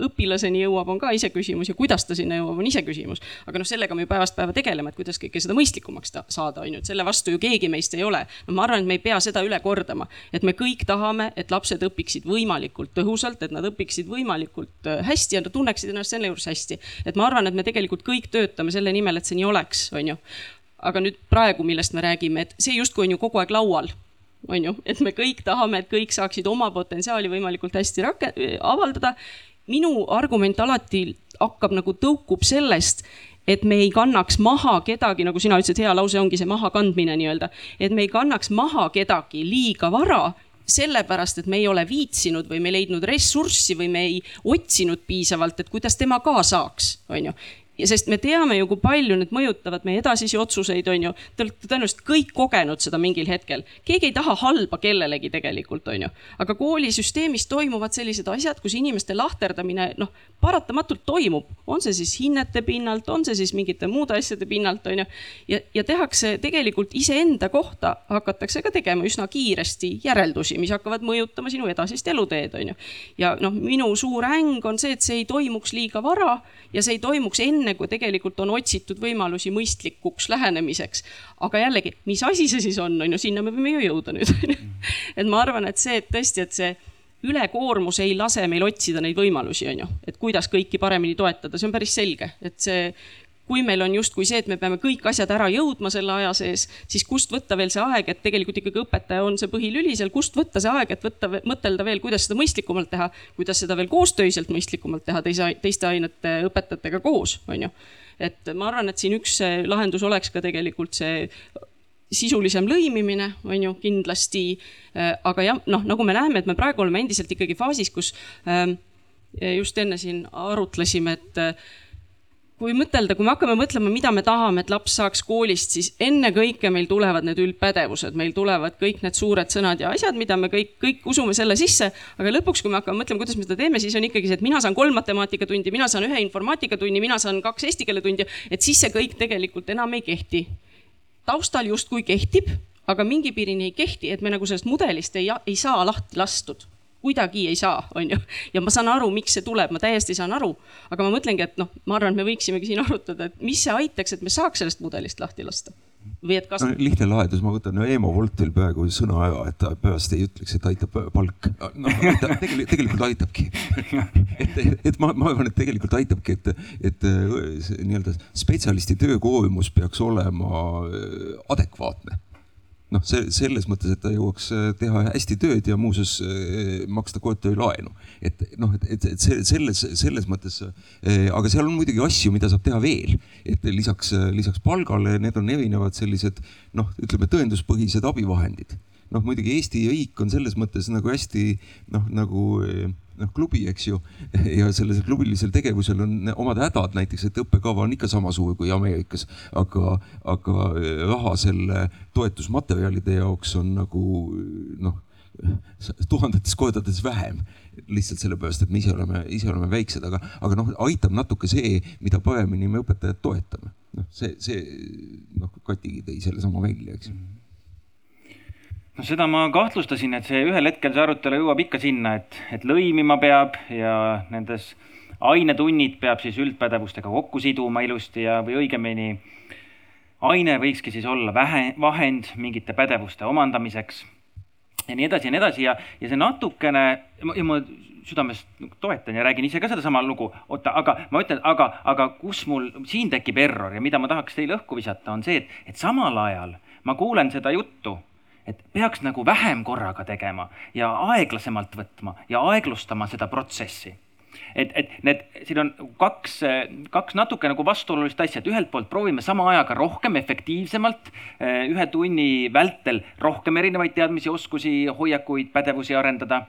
õpilaseni jõuab, on ka iseküsimus ja kuidas ta sinna jõuab, on iseküsimus. aga noh, sellega me ju päevast päeva tegeleme, et kuidas kõike seda mõistlikumaks saada, on ju, et selle vastu ju keegi meist ei ole. no ma arvan, et me ei pea seda üle kordama, et me kõik tahame, et lapsed õpiksid võimalikult tõhusalt, et nad õpiksid võimalikult äh, hästi ja nad tunneksid ennast selle juures hästi. et ma arvan, et me tegelikult kõik töötame selle nimel, et see nii oleks, on ju aga nüüd praegu, millest me räägime, et see justkui on ju kogu aeg laual on ju, et me kõik tahame, et kõik saaksid oma potentsiaali võimalikult hästi rake-, avaldada. minu argument alati hakkab nagu tõukub sellest, et me ei kannaks maha kedagi, nagu sina ütlesid, hea lause ongi see mahakandmine nii-öelda, et me ei kannaks maha kedagi liiga vara sellepärast, et me ei ole viitsinud või me ei leidnud ressurssi või me ei otsinud piisavalt, et kuidas tema ka saaks, on ju sest me teame ju, kui palju need mõjutavad meie edasisi otsuseid, on ju. Te olete tõenäoliselt kõik kogenud seda mingil hetkel. keegi ei taha halba kellelegi tegelikult, on ju. aga koolisüsteemis toimuvad sellised asjad, kus inimeste lahterdamine, noh, paratamatult toimub. on see siis hinnete pinnalt, on see siis mingite muude asjade pinnalt, on ju. ja, ja tehakse tegelikult iseenda kohta hakatakse ka tegema üsna kiiresti järeldusi, mis hakkavad mõjutama sinu edasist eluteed, on ju. ja noh, minu suur äng on see, et see ei toimuks liiga vara ja see ei toimuks enne, kui tegelikult on otsitud võimalusi mõistlikuks lähenemiseks. aga jällegi, mis asi see siis on, on ju, sinna me võime ju jõuda nüüd, on ju. et ma arvan, et see, et tõesti, et see ülekoormus ei lase meil otsida neid võimalusi, on ju, et kuidas kõiki paremini toetada, see on päris selge, et see kui meil on justkui see, et me peame kõik asjad ära jõudma selle aja sees, siis kust võtta veel see aeg, et tegelikult ikkagi õpetaja on see põhilüli seal, kust võtta see aeg, et võtta, mõtelda veel, kuidas seda mõistlikumalt teha, kuidas seda veel koostöiselt mõistlikumalt teha teise, teiste ainete õpetajatega koos, on ju. et ma arvan, et siin üks lahendus oleks ka tegelikult see sisulisem lõimimine, on ju, kindlasti. aga jah, noh, nagu me näeme, et me praegu oleme endiselt ikkagi faasis, kus ähm, just enne siin arutlesime, et kui mõtelda, kui me hakkame mõtlema, mida me tahame, et laps saaks koolist, siis ennekõike meil tulevad need üldpädevused, meil tulevad kõik need suured sõnad ja asjad, mida me kõik, kõik usume selle sisse. aga lõpuks, kui me hakkame mõtlema, kuidas me seda teeme, siis on ikkagi see, et mina saan kolm matemaatikatundi, mina saan ühe informaatikatunni, mina saan kaks eesti keele tundi, et siis see kõik tegelikult enam ei kehti. taustal justkui kehtib, aga mingi piirini ei kehti, et me nagu sellest mudelist ei, ei saa lahti lastud kuidagi ei saa, on ju. ja ma saan aru, miks see tuleb, ma täiesti saan aru. aga ma mõtlengi, et noh, ma arvan, et me võiksimegi siin arutada, et mis see aitaks, et me saaks sellest mudelist lahti lasta. või et kas no,. lihtne lahendus, ma võtan no, Eemo Voltil peaaegu sõnaaja, et ta peast ei ütleks, et aitab palk. noh, tegelikult, tegelikult aitabki et, et ma, ma arvan, et tegelikult aitabki, et, et nii-öelda spetsialisti töökoormus peaks olema adekvaatne noh, see selles mõttes, et ta jõuaks äh, teha hästi tööd ja muuseas äh, maksta korterilaenu. et noh, et, et, et selles, selles mõttes, äh, aga seal on muidugi asju, mida saab teha veel, et lisaks, lisaks palgale, need on erinevad sellised noh, ütleme tõenduspõhised abivahendid noh, muidugi Eesti riik on selles mõttes nagu hästi noh, nagu noh, klubi, eks ju. ja sellel klubilisel tegevusel on omad hädad, näiteks, et õppekava on ikka sama suur kui Ameerikas, aga, aga raha selle toetusmaterjalide jaoks on nagu noh, tuhandetes kordades vähem lihtsalt sellepärast, et me ise oleme, ise oleme väiksed, aga, aga noh, aitab natuke see, mida paremini me õpetajat toetame. noh, see, see noh, Katigi tõi sellesama välja, eks ju mm -hmm no seda ma kahtlustasin, et see ühel hetkel see arutelu jõuab ikka sinna, et, et lõimima peab ja nendes ainetunnid peab siis üldpädevustega kokku siduma ilusti ja, või õigemini aine võikski siis olla vähe, vahend mingite pädevuste omandamiseks ja nii edasi ja nii edasi ja, ja see natukene ja ma südamest toetan ja räägin ise ka sedasama lugu. oota, aga ma ütlen, aga, aga kus mul siin tekib error ja mida ma tahaks teile õhku visata, on see, et, et samal ajal ma kuulen seda juttu et peaks nagu vähem korraga tegema ja aeglasemalt võtma ja aeglustama seda protsessi. et, et need, siin on kaks, kaks natuke nagu vastuolulist asja, et ühelt poolt proovime sama ajaga rohkem efektiivsemalt ühe tunni vältel rohkem erinevaid teadmisi, oskusi, hoiakuid, pädevusi arendada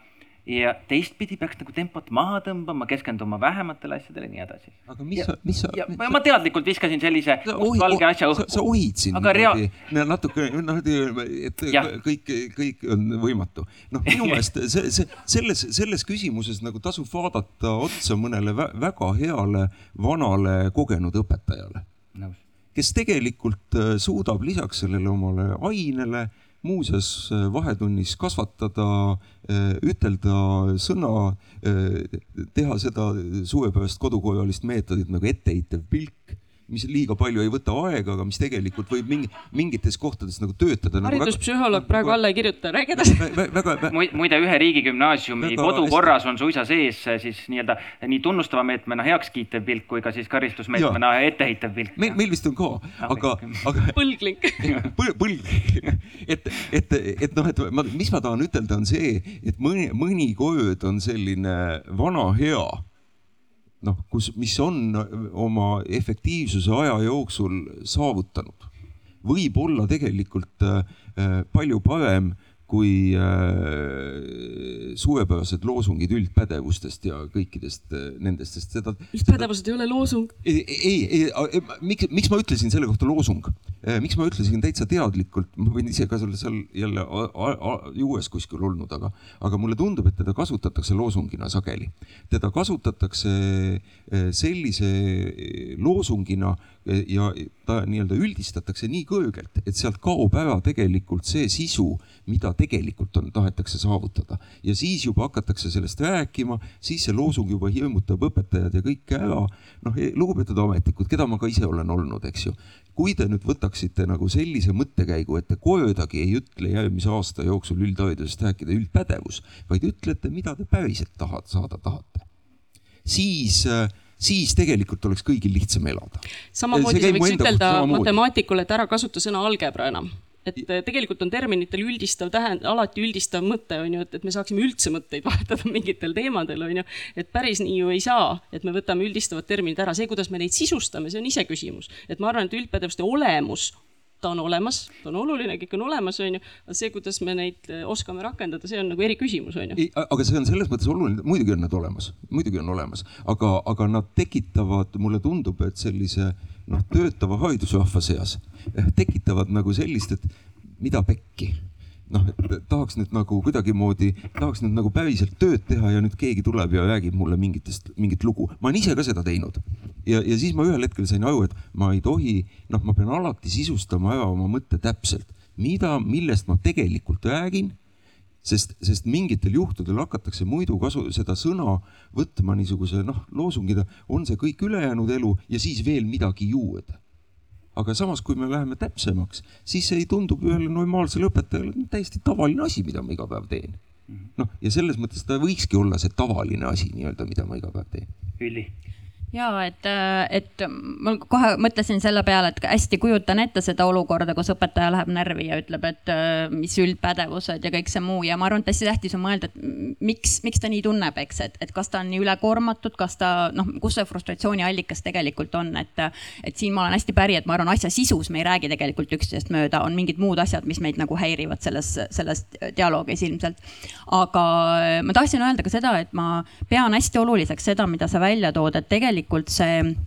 ja teistpidi peaks nagu tempot maha tõmbama, keskenduma vähematele asjadele ja nii edasi. aga mis mis sa. Ma, ma teadlikult viskasin sellise mustvalge asja õhku. sa ohid siin aga rea..., natuke noh, et ja. kõik, kõik on võimatu. noh, minu meelest see, see selles, selles küsimuses nagu tasub vaadata otsa mõnele väga heale vanale kogenud õpetajale. kes tegelikult äh, suudab lisaks sellele omale ainele muuseas äh, vahetunnis kasvatada, äh, ütelda sõna, äh, teha seda suvepäevast kodukojalist meetodit nagu etteheitev pilk mis liiga palju ei võta aega, aga mis tegelikult võib mingi, mingites kohtades nagu töötada. Nagu hariduspsühholoog nagu, praegu alla ei kirjuta, räägi edasi. muide, ühe riigigümnaasiumi kodukorras on suisa sees siis nii-öelda nii tunnustava meetmena heakskiitev pilk kui ka siis karistusmeetmena etteheitev pilk. meil, meil vist on ka, aga, aga. põlglik põlglik, et, et, et noh, et ma, mis ma tahan ütelda, on see, et mõni, mõni kord on selline vana hea noh, kus, mis on oma efektiivsuse aja jooksul saavutanud, võib olla tegelikult äh, palju parem kui äh, suvepäevased loosungid üldpädevustest ja kõikidest äh, nendest, sest seda. üldpädevused ei ole loosung. ei, ei, ei, miks, miks ma ütlesin selle kohta loosung, miks ma ütlesin täitsa teadlikult, ma võin ise ka selle seal jälle juues kuskil olnud, aga, aga mulle tundub, et teda kasutatakse loosungina sageli. teda kasutatakse sellise loosungina ja ta nii-öelda üldistatakse nii kõrgelt, et sealt kaob ära tegelikult see sisu, mida tegelikult on, tahetakse saavutada. ja siis juba hakatakse sellest rääkima, siis see loosung juba hirmutab õpetajad ja kõike ära. noh, lugupeetud ametnikud, keda ma ka ise olen olnud, eks ju. kui te nüüd võtaksite nagu sellise mõttekäigu, et te kordagi ei ütle järgmise aasta jooksul üldharidusest rääkida üldpädevus, vaid ütlete, mida te päriselt tahad, saada tahate, siis äh, siis tegelikult oleks kõigil lihtsam elada. samamoodi sa võiks ütelda matemaatikule, et ära kasuta sõna algebra enam et tegelikult on terminitel üldistav tähend-, alati üldistav mõte on ju, et, et me saaksime üldse mõtteid vahetada mingitel teemadel on ju. et päris nii ju ei saa, et me võtame üldistavad terminid ära, see, kuidas me neid sisustame, see on iseküsimus. et ma arvan, et üldpädevuste olemus ta on olemas, ta on oluline, kõik on olemas, on ju. aga see, kuidas me neid eh, oskame rakendada, see on nagu eriküsimus, on ju. aga see on selles mõttes oluline, muidugi on nad olemas, muidugi on olemas, aga, aga nad tekitavad, mulle tundub, et sellise noh, töötava haridusrahva seas eh, tekitavad nagu sellist, et mida pekki noh, et tahaks nüüd nagu kuidagimoodi, tahaks nüüd nagu päriselt tööd teha ja nüüd keegi tuleb ja räägib mulle mingitest, mingit lugu. ma olen ise ka seda teinud. ja, ja siis ma ühel hetkel sain aru, et ma ei tohi, noh, ma pean alati sisustama ära oma mõtte täpselt, mida, millest ma tegelikult räägin sest, sest mingitel juhtudel hakatakse muidu kasu, seda sõna võtma niisuguse noh, loosungina, on see kõik ülejäänud elu ja siis veel midagi juurde aga samas, kui me läheme täpsemaks, siis ei tundu ühele normaalsele õpetajale täiesti tavaline asi, mida ma iga päev teen. noh, ja selles mõttes ta võikski olla see tavaline asi nii-öelda, mida ma iga päev teen. Ülli ja et, et ma kohe mõtlesin selle peale, et hästi kujutan ette seda olukorda, kus õpetaja läheb närvi ja ütleb, et mis üldpädevused ja kõik see muu ja ma arvan, et hästi tähtis on mõelda, et miks, miks ta nii tunneb, eks, et, et kas ta on nii ülekoormatud, kas ta noh, kus see frustratsiooni allikas tegelikult on, et, et siin ma olen hästi päri, et ma arvan, asja sisus me ei räägi tegelikult üksteisest mööda, on mingid muud asjad, mis meid nagu häirivad selles, selles dialoogis ilmselt. aga ma tahtsin öelda ka seda, et ma pean hästi oluliseks seda, mida sa välja tood, et tegelikult tegelikult see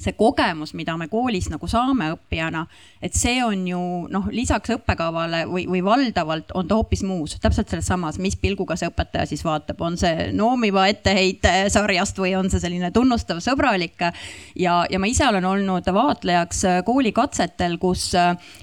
see kogemus, mida me koolis nagu saame õppijana, et see on ju noh, lisaks õppekavale või, või valdavalt on ta hoopis muus, täpselt selles samas, mis pilguga see õpetaja siis vaatab, on see noomiva etteheite sarjast või on see selline tunnustav, sõbralik. ja, ja ma ise olen olnud vaatlejaks koolikatsetel, kus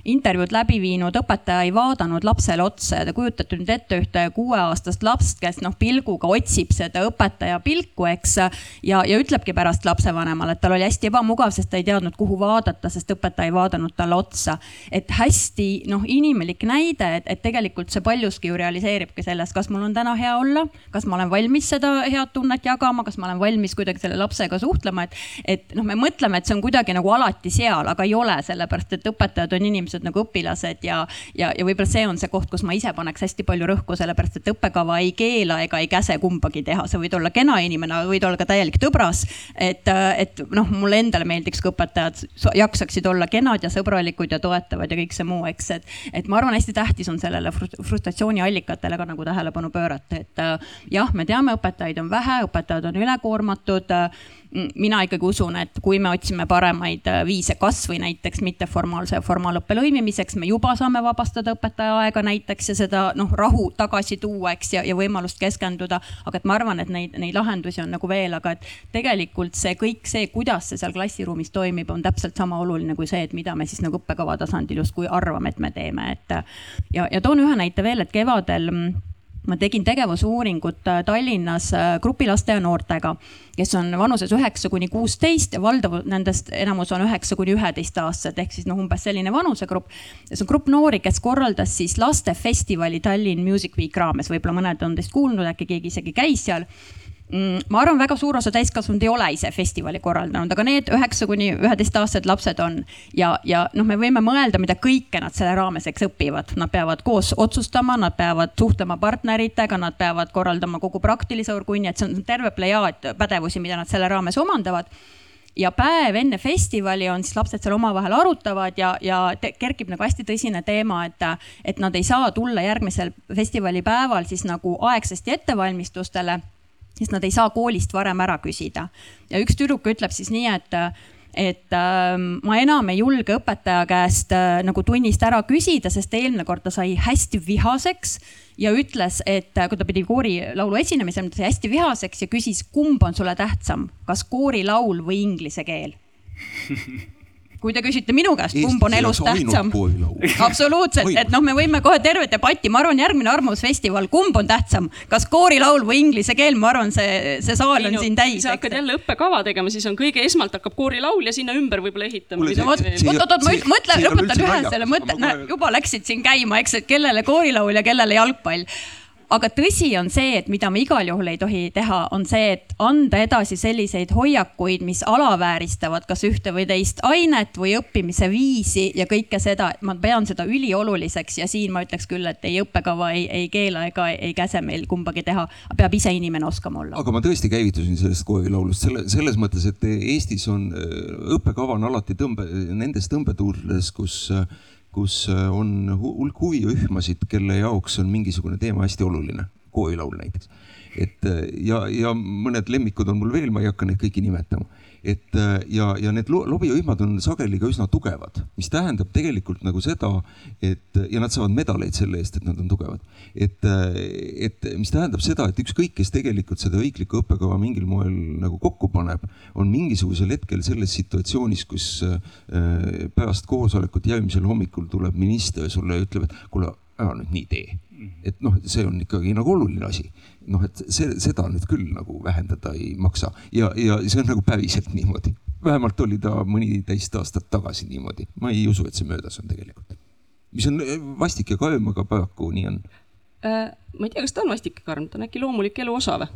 intervjuud läbi viinud õpetaja ei vaadanud lapsele otsa ja te kujutate nüüd ette ühte kuueaastast lapst, kes noh, pilguga otsib seda õpetaja pilku, eks. ja, ja ütlebki pärast lapsevanemale, et tal oli hästi ebamugav ebamugav, sest ta ei teadnud, kuhu vaadata, sest õpetaja ei vaadanud talle otsa. et hästi noh, inimlik näide, et, et tegelikult see paljuski ju realiseeribki selles, kas mul on täna hea olla, kas ma olen valmis seda head tunnet jagama, kas ma olen valmis kuidagi selle lapsega suhtlema, et, et noh, me mõtleme, et see on kuidagi nagu alati seal, aga ei ole, sellepärast et õpetajad on inimesed nagu õpilased ja, ja, ja võib-olla see on see koht, kus ma ise paneks hästi palju rõhku, sellepärast et õppekava ei keela ega ei käse kumbagi teha, sa võid olla kena inimene, võid olla ka täielik tõbras. et, et noh, mulle endale meeldiks, kui õpetajad jaksaksid olla kenad ja sõbralikud ja toetavad ja kõik see muu, eks, et. et ma arvan, hästi tähtis on sellele frustratsiooni allikatele ka nagu tähelepanu pöörata, et jah, me teame, õpetajaid on vähe, õpetajad on ülekoormatud mina ikkagi usun, et kui me otsime paremaid äh, viise kasvõi näiteks mitteformaalse ja formaalõppe lõimimiseks, me juba saame vabastada õpetaja aega näiteks ja seda noh, rahu tagasi tuua, eks ja, ja võimalust keskenduda. aga et ma arvan, et neid, neid lahendusi on nagu veel, aga et tegelikult see kõik see, kuidas see seal klassiruumis toimib, on täpselt sama oluline kui see, et mida me siis nagu õppekava tasandil justkui arvame, et me teeme, et. ja, ja toon ühe näite veel, et kevadel ma tegin tegevusuuringut äh, Tallinnas äh, grupilaste ja noortega, kes on vanuses üheksa kuni kuusteist ja valdav nendest enamus on üheksa kuni üheteistaastased ehk siis noh, umbes selline vanusegrupp. see on grupp noori, kes korraldas siis lastefestivali Tallinn Music Week raames, võib-olla mõned on teist kuulnud, äkki keegi isegi käis seal ma arvan, väga suur osa täiskasvanud ei ole ise festivali korraldanud, aga need üheksa kuni üheteistaastased lapsed on. ja, ja noh, me võime mõelda, mida kõike nad selle raames, eks õpivad, nad peavad koos otsustama, nad peavad suhtlema partneritega, nad peavad korraldama kogu praktilise orgunni, et see on terve plejaad pädevusi, mida nad selle raames omandavad. Ja päev enne festivali on siis lapsed seal omavahel arutavad ja, ja kerkib nagu hästi tõsine teema, et, et nad ei saa tulla järgmisel festivalipäeval siis nagu aegsasti ettevalmistustele, sest nad ei saa koolist varem ära küsida. ja üks tüdruk ütleb siis nii, et et äh, ma enam ei julge õpetaja käest äh, nagu tunnist ära küsida, sest eelmine kord ta sai hästi vihaseks ja ütles, et äh, kui ta pidi koorilaulu esinemisel, ta sai hästi vihaseks ja küsis, kumb on sulle tähtsam, kas koorilaul või inglise keel kui te küsite minu käest, kumb on elus tähtsam. absoluutselt, et noh, me võime kohe terve debatti, ma arvan, järgmine Arvamusfestival, kumb on tähtsam, kas koorilaul või inglise keel, ma arvan, see, see saal on no, siin täis. sa hakkad jälle õppekava tegema, siis on kõige esmalt hakkab koorilaul ja sinna ümber võib-olla ehitama. oot-oot-oot, ma mõtlen, lõpetan ühe selle mõtte, juba läksid siin käima, eks, et kellele koorilaul ja kellele jalgpall aga tõsi on see, et mida me igal juhul ei tohi teha, on see, et anda edasi selliseid hoiakuid, mis alavääristavad kas ühte või teist ainet või õppimise viisi ja kõike seda, et ma pean seda ülioluliseks ja siin ma ütleks küll, et ei õppekava ei, ei keela ega ei käse meil kumbagi teha, peab ise inimene oskama olla. aga ma tõesti käivitusin sellest koolilaulust selle, selles mõttes, et Eestis on õppekava on alati tõmbe, nendes tõmbetuuldes, kus kus äh, on hulk huvirühmasid, kelle jaoks on mingisugune teema hästi oluline, koolilaul näiteks. et äh, ja, ja mõned lemmikud on mul veel, ma ei hakka neid kõiki nimetama et äh, ja, ja need lobirühmad on sageli ka üsna tugevad, mis tähendab tegelikult nagu seda, et ja nad saavad medaleid selle eest, et nad on tugevad. et, äh, et mis tähendab seda, et ükskõik, kes tegelikult seda riiklikku õppekava mingil moel nagu kokku paneb, on mingisugusel hetkel selles situatsioonis, kus äh, pärast koosolekut järgmisel hommikul tuleb minister sulle ja ütleb, et kuule, ära nüüd nii tee. et noh, see on ikkagi nagu oluline asi noh, et see, seda nüüd küll nagu vähendada ei maksa ja, ja see on nagu päriselt niimoodi. vähemalt oli ta mõniteist aastat tagasi niimoodi, ma ei usu, et see möödas on tegelikult. mis on eh, vastik ja karm, aga paraku nii on äh,. ma ei tea, kas ta on vastik ja karm, ta on äkki loomulik elu osa või?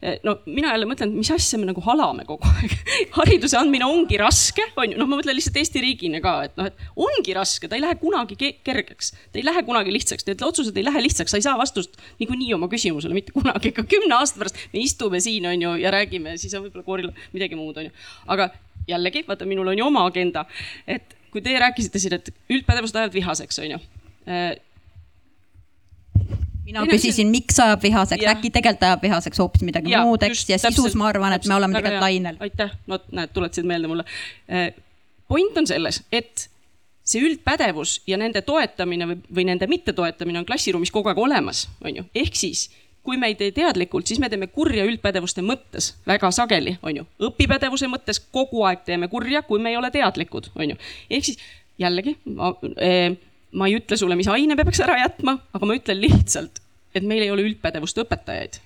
Eh, no mina jälle mõtlen, et mis asja me nagu halame kogu aeg. Hariduse andmine ongi raske, on ju, noh, ma mõtlen lihtsalt Eesti riigina ka, et noh, et ongi raske, ta ei lähe kunagi kergeks, ta ei lähe kunagi lihtsaks, need otsused ei lähe lihtsaks, sa ei saa vastust niikuinii oma küsimusele mitte kunagi, ka kümne aasta pärast me istume siin, on ju, ja räägime, siis on võib-olla kooril midagi muud, on ju. aga jällegi, vaata, minul on ju oma agenda, et kui teie rääkisite siin, et üldpädevused ajavad vihaseks, on ju eh, mina küsisin, miks ajab vihaseks, äkki tegelikult ajab vihaseks hoopis midagi ja, muud, eks, ja täpselt, sisus ma arvan, et me oleme tegelikult lainel. aitäh, no näed, tuletasid meelde mulle. Äh, point on selles, et see üldpädevus ja nende toetamine või, või nende mittetoetamine on klassiruumis kogu aeg olemas, on ju, ehk siis kui me ei tee teadlikult, siis me teeme kurja üldpädevuste mõttes väga sageli, on ju. õpipädevuse mõttes kogu aeg teeme kurja, kui me ei ole teadlikud, on ju. ehk siis jällegi ma, eh, ma ei ütle sulle, mis aine peaks ära jätma, aga ma ütlen lihtsalt, et meil ei ole üldpädevust õpetajaid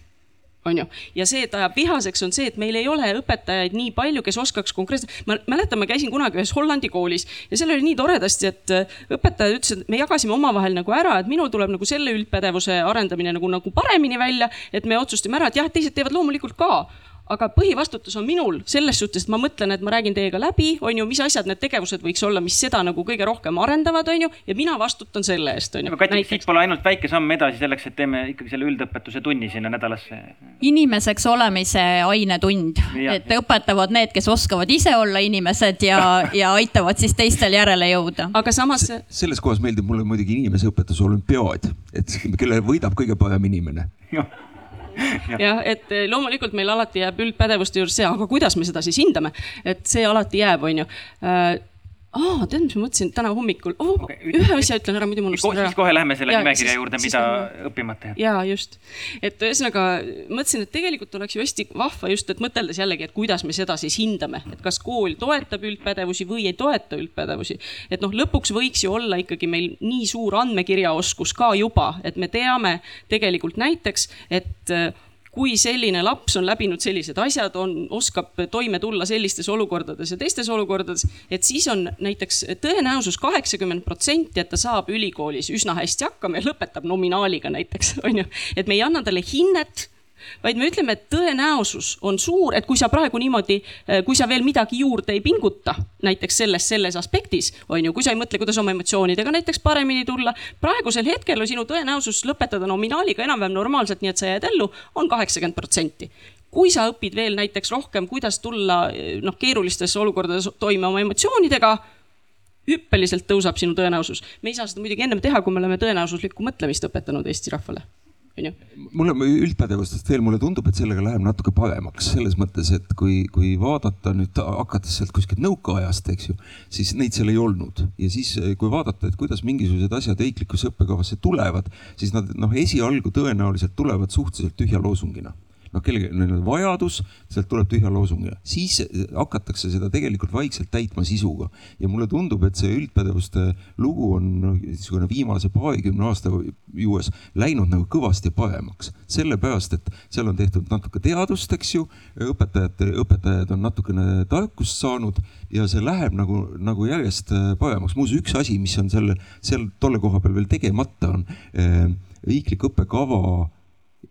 on ju, ja see, et ajab vihaseks, on see, et meil ei ole õpetajaid nii palju, kes oskaks konkreetselt, ma mäletan, ma käisin kunagi ühes Hollandi koolis ja seal oli nii toredasti, et äh, õpetajad ütlesid, et me jagasime omavahel nagu ära, et minul tuleb nagu selle üldpädevuse arendamine nagu, nagu paremini välja, et me otsustasime ära, et jah, teised teevad loomulikult ka aga põhivastutus on minul selles suhtes, et ma mõtlen, et ma räägin teiega läbi, on ju, mis asjad need tegevused võiks olla, mis seda nagu kõige rohkem arendavad, on ju, ja mina vastutan selle eest, on ju. aga Kati, siit pole ainult väike samm edasi selleks, et teeme ikkagi selle üldõpetuse tunni sinna nädalasse. inimeseks olemise ainetund, et õpetavad need, kes oskavad ise olla inimesed ja, ja aitavad siis teistel järele jõuda. aga samas. selles kohas meeldib mulle muidugi inimeseõpetuse olümpiaad, et kelle võidab kõige parem inimene jah, et eh, loomulikult meil alati jääb üldpädevuste juures see, aga kuidas me seda siis hindame, et see alati jääb, on ju. Äh, aa, tead, mis ma mõtlesin täna hommikul oh,, okay, ühe asja ütlen ära, muidu ma unustan ära. siis kohe lähme selle ja, nimekirja siis, juurde, mida siis, õppimata jääb. ja just, et ühesõnaga mõtlesin, et tegelikult oleks ju hästi vahva just, et mõteldes jällegi, et kuidas me seda siis hindame, et kas kool toetab üldpädevusi või ei toeta üldpädevusi. et noh, lõpuks võiks ju olla ikkagi meil nii suur andmekirjaoskus ka juba, et me teame tegelikult näiteks, et kui selline laps on läbinud sellised asjad, on, oskab toime tulla sellistes olukordades ja teistes olukordades, et siis on näiteks tõenäosus kaheksakümmend protsenti, et ta saab ülikoolis üsna hästi hakkama ja lõpetab nominaaliga näiteks, on ju. et me ei anna talle hinnet vaid me ütleme, et tõenäosus on suur, et kui sa praegu niimoodi, eh, kui sa veel midagi juurde ei pinguta, näiteks selles, selles aspektis, on ju, kui sa ei mõtle, kuidas oma emotsioonidega näiteks paremini tulla. praegusel hetkel on sinu tõenäosus lõpetada nominaaliga enam-vähem normaalselt, nii et sa jääd ellu, on kaheksakümmend protsenti kui sa õpid veel näiteks rohkem, kuidas tulla noh, keerulistes olukordades toime oma emotsioonidega, hüppeliselt tõuseb sinu tõenäosus. me ei saa seda muidugi ennem teha, kui me oleme tõenäosuslikku mõtlemist õpetanud Eesti rahvale onju. mulle üldpädevustest veel, mulle tundub, et sellega läheb natuke paremaks. Selles mõttes, et kui, kui vaadata nüüd hakates sealt kuskilt nõukaajast, eks ju, siis neid seal ei olnud. Ja siis, kui vaadata, et kuidas mingisugused asjad riiklikusse õppekavasse tulevad, siis nad noh, esialgu tõenäoliselt tulevad suhteliselt tühja loosungina noh, kellelgi on vajadus, sealt tuleb tühja loosungiga, siis hakatakse seda tegelikult vaikselt täitma sisuga. ja mulle tundub, et see üldpädevuste lugu on niisugune viimase paarikümne aasta juures läinud nagu kõvasti paremaks. sellepärast, et seal on tehtud natuke teadust, eks ju, õpetajate, õpetajad on natukene tarkust saanud ja see läheb nagu, nagu järjest paremaks. muuseas, üks asi, mis on selle, seal tolle koha peal veel tegemata, on eh, riiklik õppekava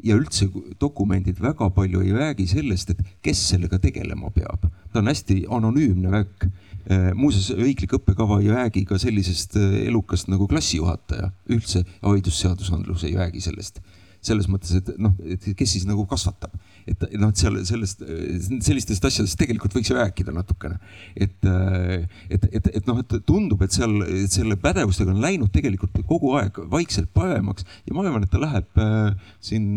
ja üldse dokumendid väga palju ei räägi sellest, et kes sellega tegelema peab. ta on hästi anonüümne värk. Äh, muuseas, riiklik õppekava ei räägi ka sellisest äh, elukast nagu klassijuhataja, üldse haridusseadusandlus ei räägi sellest selles mõttes, et noh, et kes siis nagu kasvatab, et noh, et seal sellest, sellistest asjadest tegelikult võiks rääkida natukene. et, et, et, et noh, et tundub, et seal et selle pädevustega on läinud tegelikult kogu aeg vaikselt paremaks ja ma arvan, et ta läheb äh, siin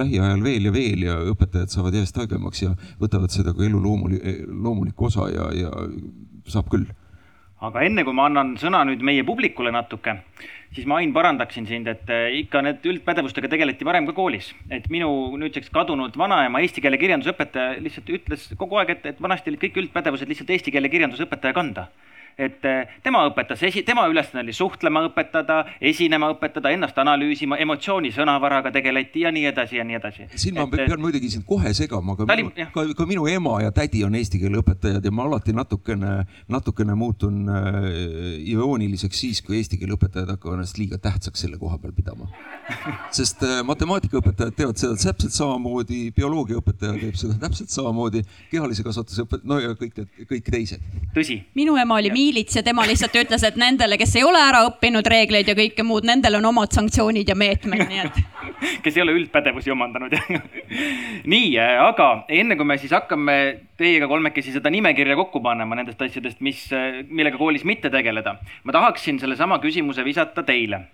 lähiajal veel ja veel ja õpetajad saavad järjest targemaks ja võtavad seda kui elu loomulik, loomulikku osa ja, ja saab küll aga enne kui ma annan sõna nüüd meie publikule natuke, siis ma, Ain, parandaksin sind, et eh, ikka need üldpädevustega tegeleti varem ka koolis. et minu nüüdseks kadunud vanaema eesti keele kirjandusõpetaja lihtsalt ütles kogu aeg, et, et vanasti olid kõik üldpädevused lihtsalt eesti keele kirjandusõpetaja kanda et eh, tema õpetas, tema ülesanne oli suhtlema õpetada, esinema õpetada, ennast analüüsima, emotsiooni sõnavaraga tegeleti ja nii edasi ja nii edasi. siin ma et, pean muidugi sind kohe segama, aga minu, ka, ka minu ema ja tädi on eesti keele õpetajad ja ma alati natukene, natukene muutun äh, irooniliseks siis, kui eesti keele õpetajad hakkavad ennast liiga tähtsaks selle koha peal pidama. sest äh, matemaatikaõpetajad teevad seda täpselt samamoodi, bioloogiaõpetaja teeb seda täpselt samamoodi, kehalise kasvatuse õpetaja, no ja kõik kõik teised. tõsi. minu ema oli miilits ja tema lihtsalt ütles, et nendele, kes ei ole ära õppinud reegleid ja kõike muud, nendel on omad sanktsioonid ja meetmed, nii et. kes ei ole üldpädevusi omandanud nii, äh, aga enne kui me siis hakkame teiega kolmekesi seda nimekirja kokku panema nendest asjadest, mis, äh, millega koolis mitte tegeleda, ma tahaksin sellesama küsimuse visata teile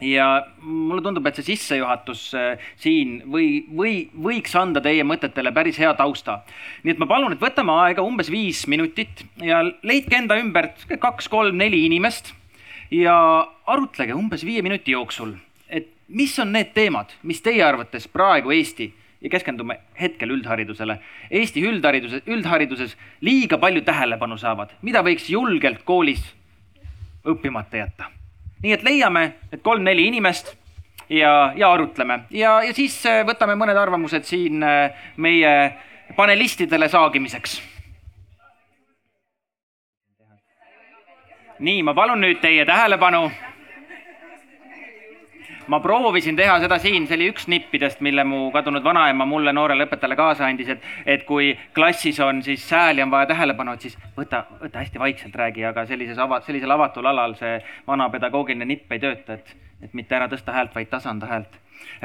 ja mulle tundub, et see sissejuhatus äh, siin või, või võiks anda teie mõtetele päris hea tausta. nii et ma palun, et võtame aega umbes viis minutit ja leidke enda ümbert kaks-kolm-neli inimest ja arutlege umbes viie minuti jooksul, et mis on need teemad, mis teie arvates praegu Eesti ja keskendume hetkel üldharidusele. Eesti üldhariduses, üldhariduses liiga palju tähelepanu saavad, mida võiks julgelt koolis õppimata jätta nii et leiame need kolm-neli inimest ja, ja arutleme ja, ja siis äh, võtame mõned arvamused siin äh, meie panelistidele saagimiseks. nii, ma palun nüüd teie tähelepanu ma proovisin teha seda siin, see oli üks nippidest, mille mu kadunud vanaema mulle, noorele õpetajale kaasa andis, et, et kui klassis on siis sääli on vaja tähelepanu, et siis võta, võta hästi vaikselt räägi, aga sellises ava-, sellisel avatul alal see vana pedagoogiline nipp ei tööta, et, et mitte ära tõsta häält, vaid tasanda häält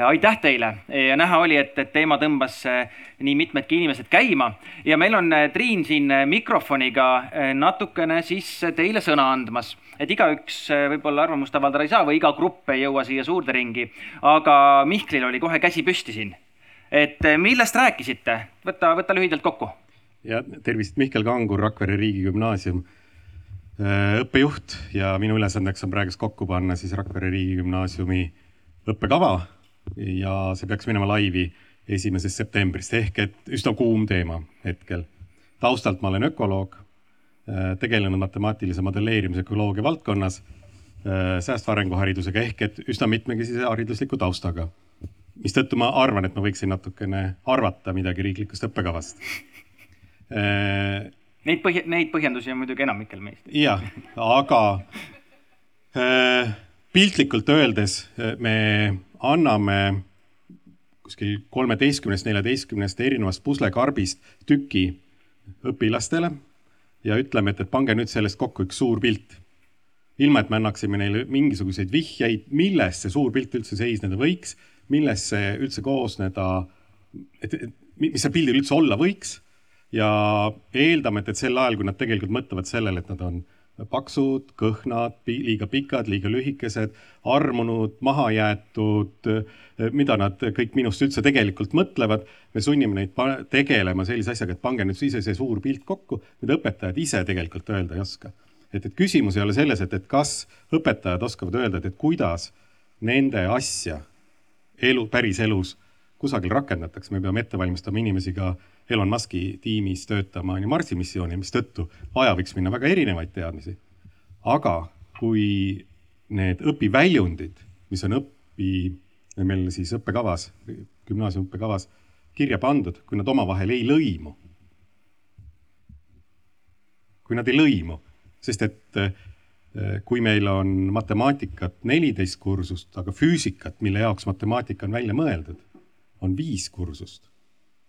aitäh teile ja näha oli, et, et teema tõmbas eh, nii mitmedki inimesed käima ja meil on eh, Triin siin eh, mikrofoniga natukene siis teile sõna andmas et igaüks äh, võib-olla arvamust avaldada ei saa või iga grupp ei jõua siia suurde ringi. aga Mihklil oli kohe käsi püsti siin. et äh, millest rääkisite, võta, võta lühidalt kokku. ja tervist, Mihkel Kangur, Rakvere Riigigümnaasium äh, õppejuht ja minu ülesandeks on praegust kokku panna siis Rakvere Riigigümnaasiumi õppekava ja see peaks minema laivi esimesest septembrist ehk et üsna kuum teema hetkel. taustalt ma olen ökoloog Äh, tegelenud matemaatilise modelleerimise ökoloogia valdkonnas äh, säästva arenguharidusega ehk et üsna mitmekesise haridusliku taustaga. mistõttu ma arvan, et ma võiksin natukene arvata midagi riiklikust õppekavast. Äh, neid põhja, neid põhjendusi on muidugi enamikel meist. jah, aga piltlikult öeldes me anname kuskil kolmeteistkümnest, neljateistkümnest erinevast puslekarbist tüki õpilastele ja ütleme, et, et pange nüüd sellest kokku üks suur pilt. ilma, et me annaksime neile mingisuguseid vihjeid, milles see suur pilt üldse seisneda võiks, millest see üldse koosneda, et, et mis seal pildil üldse olla võiks ja eeldame, et, et sel ajal, kui nad tegelikult mõtlevad sellele, et nad on paksud, kõhnad, liiga pikad, liiga lühikesed, armunud, mahajäetud, mida nad kõik minust üldse tegelikult mõtlevad. me sunnime neid tegelema sellise asjaga, et pange nüüd ise see suur pilt kokku, mida õpetajad ise tegelikult öelda ei oska. et, et küsimus ei ole selles, et, et kas õpetajad oskavad öelda, et, et kuidas nende asja elu, päriselus kusagil rakendatakse, me peame ette valmistama inimesi ka Elon Musk'i tiimis töötama on ju Marsi missioonil, mistõttu vaja võiks minna väga erinevaid teadmisi. aga kui need õpiväljundid, mis on õpi, meil siis õppekavas, gümnaasiumi õppekavas kirja pandud, kui nad omavahel ei lõimu. kui nad ei lõimu, sest et eh, kui meil on matemaatikat neliteist kursust, aga füüsikat, mille jaoks matemaatika on välja mõeldud, on viis kursust,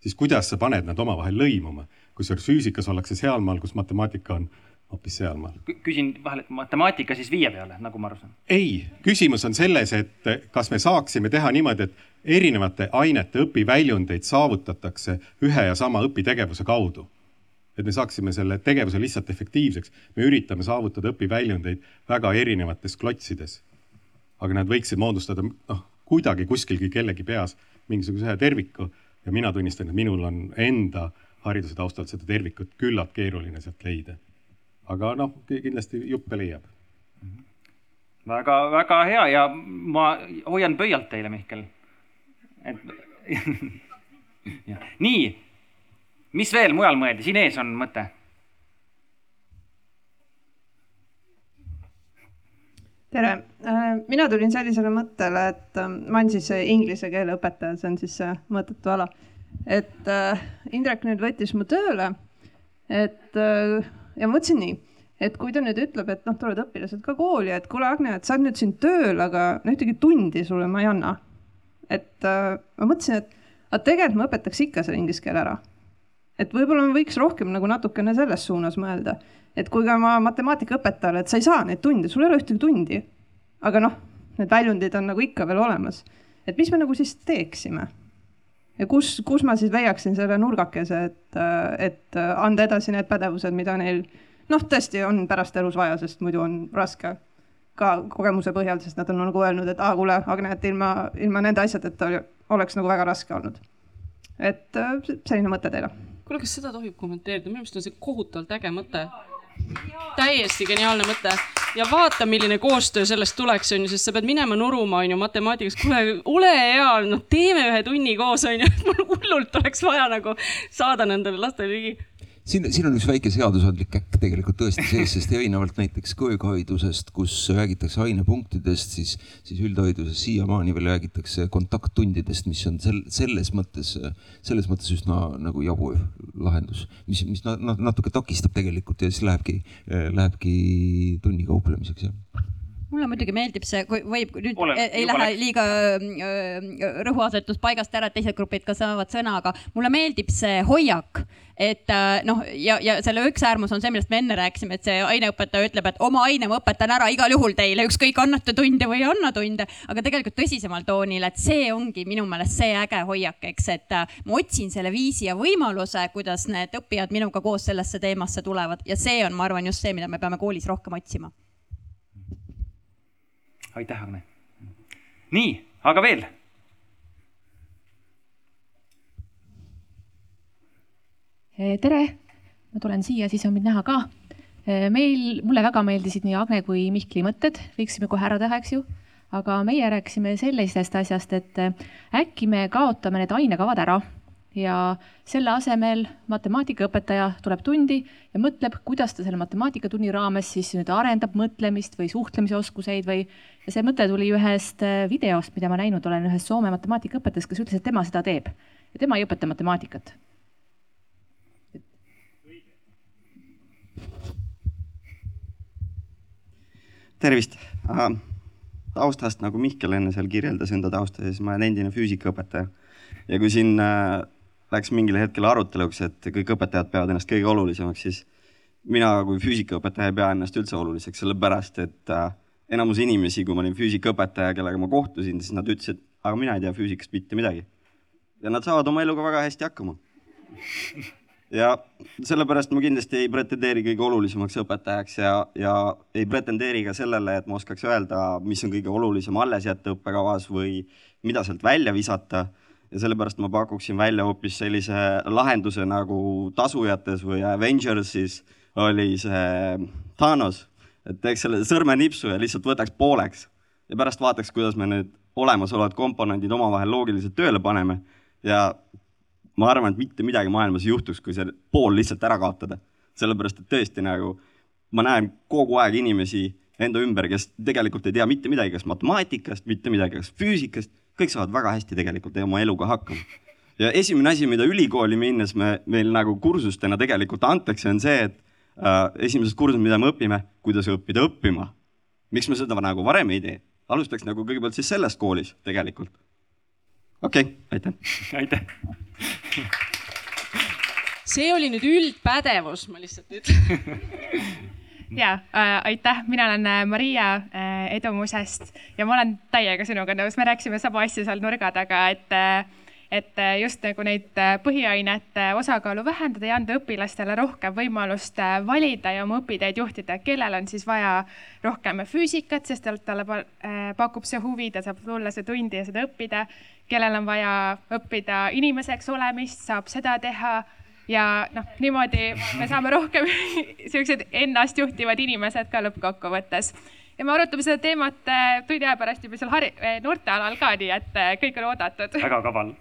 siis kuidas sa paned nad omavahel lõimuma, kusjuures füüsikas ollakse sealmaal, kus matemaatika on hoopis sealmaal. küsin vahele, et matemaatika siis viie peale, nagu ma aru saan? ei, küsimus on selles, et kas me saaksime teha niimoodi, et erinevate ainete õpiväljundeid saavutatakse ühe ja sama õpitegevuse kaudu. et me saaksime selle tegevuse lihtsalt efektiivseks. me üritame saavutada õpiväljundeid väga erinevates klotsides. aga nad võiksid moodustada, noh, kuidagi kuskilgi kellegi peas mingisuguse ühe terviku ja mina tunnistan, et minul on enda hariduse taustalt seda tervikut küllalt keeruline sealt leida. aga noh, kindlasti juppe leiab. väga-väga hea ja ma hoian pöialt teile, Mihkel. et nii, mis veel mujal mõeldi, siin ees on mõte tere, äh, mina tulin sellisele mõttele, et äh, ma olen siis inglise keele õpetaja, see on siis see mõttetu ala. et äh, Indrek nüüd võttis mu tööle, et ja mõtlesin nii, et kui ta nüüd ütleb, et noh, tulevad õpilased ka kooli, et kuule, Agne, et sa oled nüüd siin tööl, aga no ühtegi tundi sulle ma ei anna. et ma mõtlesin, et aga tegelikult ma õpetaks ikka selle inglise keele ära. Et võib-olla ma võiks rohkem nagu natukene selles suunas mõelda et kui ka ma matemaatikaõpetajale, et sa ei saa neid tunde, sul ei ole ühtegi tundi. aga noh, need väljundid on nagu ikka veel olemas. et mis me nagu siis teeksime? ja kus, kus ma siis leiaksin selle nurgakese, et, et anda edasi need pädevused, mida neil noh, tõesti on pärast elus vaja, sest muidu on raske ka kogemuse põhjal, sest nad on nagu öelnud, et aa, kuule, Agne, et ilma, ilma nende asjadeta oleks nagu väga raske olnud. et selline mõte teile. Kuule, kas seda tohib kommenteerida, minu meelest on see kohutavalt äge mõte. Täiesti geniaalne mõte. Ja vaata, milline koostöö sellest tuleks, on ju, sest sa pead minema nuruma, on ju, matemaatikas, kuule, ole hea, noh, teeme ühe tunni koos, on ju, et mul hullult oleks vaja nagu saada nendele lastele ligi siin, siin on üks väike seadusandlik käkk tegelikult tõesti sees, sest erinevalt näiteks kõrgharidusest, kus räägitakse ainepunktidest, siis, siis üldhariduses siiamaani veel räägitakse kontakttundidest, mis on sel, selles mõttes, selles mõttes üsna nagu jabur lahendus, mis, mis natuke takistab tegelikult ja siis lähebki, lähebki tunni kauplemiseks, jah mulle muidugi meeldib see, kui võib nüüd Olen, ei, ei lähe liiga rõhuasetus paigast ära, et teised grupid ka saavad sõna, aga mulle meeldib see hoiak, et noh, ja, ja selle üks äärmus on see, millest me enne rääkisime, et see aineõpetaja ütleb, et oma aine ma õpetan ära igal juhul teile, ükskõik annate tunde või ei anna tunde, aga tegelikult tõsisemal toonil, et see ongi minu meelest see äge hoiak, eks, et ma otsin selle viisi ja võimaluse, kuidas need õppijad minuga koos sellesse teemasse tulevad. Ja see on, ma arvan, just see, mida me peame koolis rohkem otsima aitäh, Agne. nii, aga veel? Eh, tere, ma tulen siia, siis on mind näha ka. Eh, meil, mulle väga meeldisid nii Agne kui Mihkli mõtted, võiksime kohe ära teha, eks ju. aga meie rääkisime sellisest asjast, et eh, äkki me kaotame need ainekavad ära ja selle asemel matemaatikaõpetaja tuleb tundi ja mõtleb, kuidas ta selle matemaatikatunni raames siis nüüd arendab mõtlemist või suhtlemisoskuseid või. ja see mõte tuli ühest äh, videost, mida ma näinud olen ühest Soome matemaatikaõpetajast, kes ütles, et tema seda teeb ja tema ei õpeta matemaatikat. tervist äh,. taustast, nagu Mihkel enne seal kirjeldas enda tausta, siis ma olen endine füüsikaõpetaja ja kui siin äh, läks mingil hetkel aruteluks, et kõik õpetajad peavad ennast kõige olulisemaks, siis mina kui füüsikaõpetaja ei pea ennast üldse oluliseks, sellepärast et äh, enamus inimesi, kui ma olin füüsikaõpetaja, kellega ma kohtusin, siis nad ütlesid, aga mina ei tea füüsikast mitte midagi. ja nad saavad oma eluga väga hästi hakkama. ja sellepärast ma kindlasti ei pretendeeri kõige olulisemaks õpetajaks ja, ja ei pretendeeri ka sellele, et ma oskaks öelda, mis on kõige olulisem alles jätta õppekavas või mida sealt välja visata. Ja sellepärast ma pakuksin välja hoopis sellise lahenduse nagu Tasujates või Avengersis oli see Thanos, et teeks selle sõrmenipsu ja lihtsalt võtaks pooleks ja pärast vaataks, kuidas me need olemasolevad komponendid omavahel loogiliselt tööle paneme ja ma arvan, et mitte midagi maailmas ei juhtuks, kui see pool lihtsalt ära kaotada. sellepärast, et tõesti nagu ma näen kogu aeg inimesi enda ümber, kes tegelikult ei tea mitte midagi, kas matemaatikast, mitte midagi, kas füüsikast, kõik saavad väga hästi tegelikult oma eluga hakkama. ja esimene asi, mida ülikooli minnes me, meil nagu kursustena tegelikult antakse, on see, et äh, esimesed kursused, mida me õpime, kuidas õppida õppima. miks me seda nagu varem ei tee? alustaks nagu kõigepealt siis selles koolis tegelikult. okei okay,, aitäh. aitäh see oli nüüd üldpädevus, ma lihtsalt ütlen ja äh, aitäh, mina olen äh, Maria äh, Edumusest ja ma olen täiega sinuga nõus, me rääkisime sama asja seal nurga taga, et äh, et äh, just nagu neid äh, põhiainete osakaalu vähendada ja anda õpilastele rohkem võimalust äh, valida ja oma õpiteed juhtida, kellel on siis vaja rohkem füüsikat, sest talle pakub see huvi, ta saab tulla see tundi ja seda õppida. kellel on vaja õppida inimeseks olemist, saab seda teha. Ja noh, niimoodi me saame rohkem siuksed ennastjuhtivad inimesed ka lõppkokkuvõttes ja me arutame seda teemat tunni aja pärast juba seal hari-, noortealal ka, nii et kõik on oodatud. väga kaval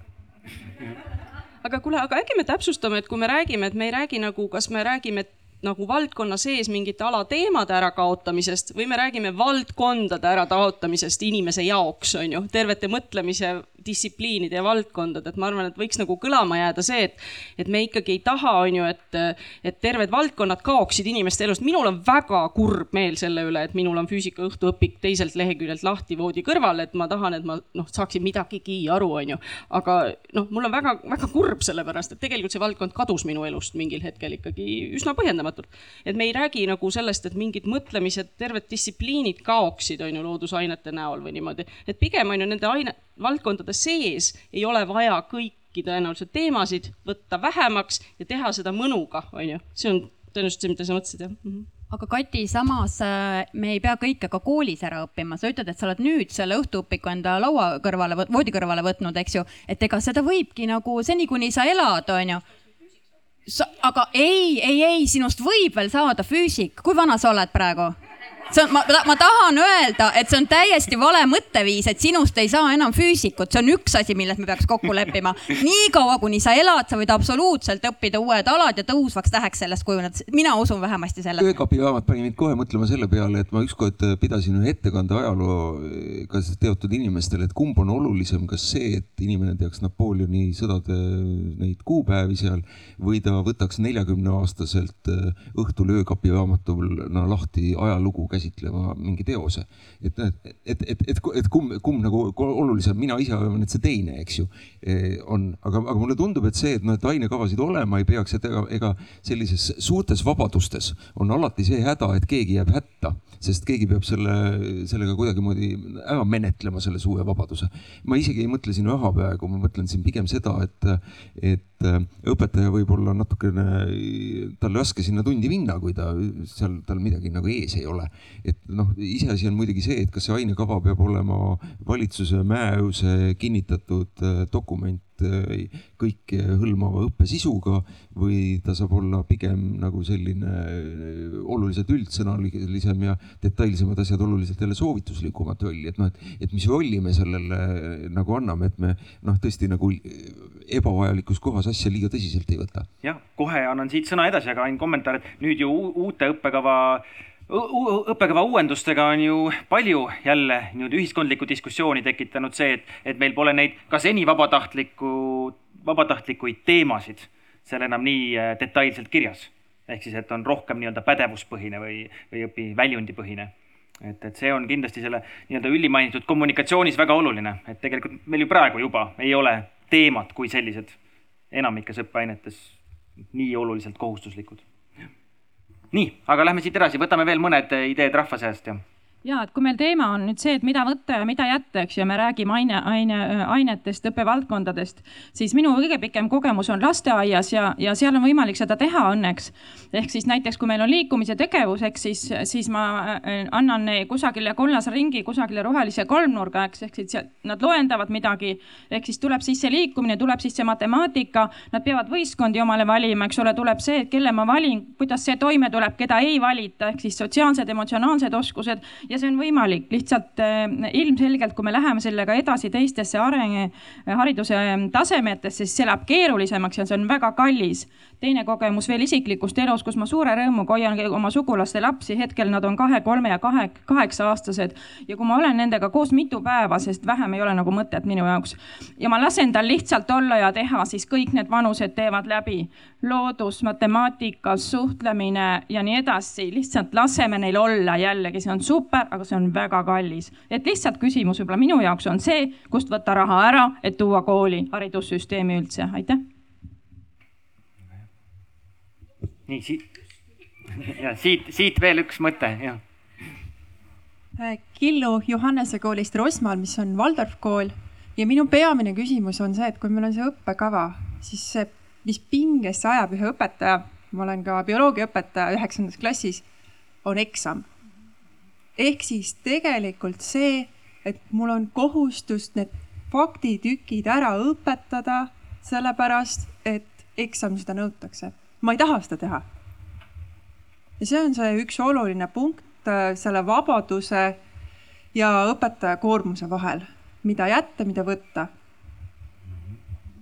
aga kuule, aga äkki me täpsustame, et kui me räägime, et me ei räägi nagu, kas me räägime nagu valdkonna sees mingite alateemade ärakaotamisest või me räägime valdkondade ärakaotamisest inimese jaoks, on ju, tervete mõtlemise distsipliinide ja valdkondade, et ma arvan, et võiks nagu kõlama jääda see, et, et me ikkagi ei taha, on ju, et, et terved valdkonnad kaoksid inimeste elust. minul on väga kurb meel selle üle, et minul on füüsika õhtuõpik teiselt leheküljelt lahti voodi kõrval, et ma tahan, et ma noh, saaksin midagigi aru, on ju. aga noh, mul on väga-väga kurb sellepärast, et tegelikult see valdkond kadus minu elust mingil hetkel ikkagi üsna põhjendamatult. et me ei räägi nagu sellest, et mingid mõtlemised, terved distsipliinid kaoksid, on ju, loodusainete näol või niimoodi, et pigem on ju nende aine, valdkondade sees ei ole vaja kõiki tõenäoliselt teemasid võtta vähemaks ja teha seda mõnuga, on ju. see on tõenäoliselt see, mida sa mõtlesid, jah mm -hmm aga Kati, samas äh, me ei pea kõike ka koolis ära õppima, sa ütled, et sa oled nüüd selle õhtuõpiku enda laua kõrvale, voodi kõrvale võtnud, eks ju, et ega seda võibki nagu seni, kuni sa elad, on ju. aga ei, ei, ei, sinust võib veel saada füüsik, kui vana sa oled praegu? See on, ma, ma tahan öelda, et see on täiesti vale mõtteviis, et sinust ei saa enam füüsikut, see on üks asi, milles me peaks kokku leppima. niikaua, kuni sa elad, sa võid absoluutselt õppida uued alad ja tõusvaks täheks sellest kujuneda. mina usun vähemasti sellesse. öökapiraamat pani mind kohe mõtlema selle peale, et ma ükskord pidasin ühe ettekande ajalooga teatud inimestele, et kumb on olulisem, kas see, et inimene teaks Napoleoni sõdade neid kuupäevi seal või ta võtaks neljakümne aastaselt õhtul öökapiraamatuna lahti ajalugu käsitlema käsitleva mingi teose. et, et, et, et, et, et kumb, kumb nagu olulisem, mina ise arvan, et see teine, eks ju, e, on, aga, aga mulle tundub, et see, et noh, et ainekavasid olema ei peaks, et ega, ega sellises suurtes vabadustes on alati see häda, et keegi jääb hätta, sest keegi peab selle, sellega kuidagimoodi ära menetlema, selle suure vabaduse. ma isegi ei mõtle siin raha praegu, ma mõtlen siin pigem seda, et, et õpetaja võib olla natukene, tal raske sinna tundi minna, kui ta seal, tal midagi nagu ees ei ole. Et noh, iseasi on muidugi see, et kas see ainekava peab olema valitsuse määruse kinnitatud äh, dokument äh, kõike hõlmava õppesisuga või ta saab olla pigem nagu selline äh, oluliselt üldsõnalisem ja detailsemad asjad oluliselt jälle soovituslikumat rolli, et noh, et, et mis rolli me sellele nagu anname, et me noh, tõesti nagu ebavajalikus kohas asja liiga tõsiselt ei võta. jah, kohe annan siit sõna edasi, aga ainult kommentaar, et nüüd ju uute õppekava õppekava uuendustega on ju palju jälle nii-öelda ühiskondlikku diskussiooni tekitanud see, et, et meil pole neid ka seni vabatahtliku, vabatahtlikuid teemasid seal enam nii äh, detailselt kirjas. ehk siis, et on rohkem nii-öelda pädevuspõhine või, või õpi väljundipõhine. et, et see on kindlasti selle nii-öelda ülimainitud kommunikatsioonis väga oluline, et tegelikult meil ju praegu juba ei ole teemad kui sellised enamikes õppeainetes nii oluliselt kohustuslikud nii, aga lähme siit edasi, võtame veel mõned ideed rahva seast ja. Ja et kui meil teema on nüüd see, et mida võtta ja mida jätta, eks ju, me räägime aine, aine, ainetest, õppevaldkondadest, siis minu kõige pikem kogemus on lasteaias ja, ja seal on võimalik seda teha õnneks. ehk siis näiteks, kui meil on liikumise tegevus, eks siis, siis ma äh, annan kusagile kollase ringi, kusagile rohelise kolmnurga, eks, ehk siis nad loendavad midagi. ehk siis tuleb sisse liikumine, tuleb sisse matemaatika, nad peavad võistkondi omale valima, eks ole, tuleb see, et kelle ma valin, kuidas see toime tuleb, keda ei valita, ehk siis sotsiaalsed, emotsionaalsed oskused ja see on võimalik, lihtsalt äh, ilmselgelt, kui me läheme sellega edasi teistesse areng, äh, hariduse ähm, tasemetesse, siis see läheb keerulisemaks ja see on väga kallis. teine kogemus veel isiklikust elust, kus ma suure rõõmuga hoian oma sugulaste lapsi, hetkel nad on kahe, kolme ja kahe, kaheksa aastased ja kui ma olen nendega koos mitu päeva, sest vähem ei ole nagu mõtet minu jaoks ja ma lasen tal lihtsalt olla ja teha, siis kõik need vanused teevad läbi. Loodus, matemaatika, suhtlemine ja nii edasi, lihtsalt laseme neil olla jällegi, see on super, aga see on väga kallis. et lihtsalt küsimus võib-olla minu jaoks on see, kust võtta raha ära, et tuua kooli, haridussüsteemi üldse, aitäh. nii siit, ja siit, siit veel üks mõte, jah. Killu Johannese koolist Rosmal, mis on Waldorf kool ja minu peamine küsimus on see, et kui meil on see õppekava, siis see, mis pingesse ajab ühe õpetaja, ma olen ka bioloogiaõpetaja üheksandas klassis, on eksam ehk siis tegelikult see, et mul on kohustus need faktitükid ära õpetada, sellepärast et eksam seda nõutakse. ma ei taha seda teha. ja see on see üks oluline punkt äh, selle vabaduse ja õpetaja koormuse vahel, mida jätta, mida võtta.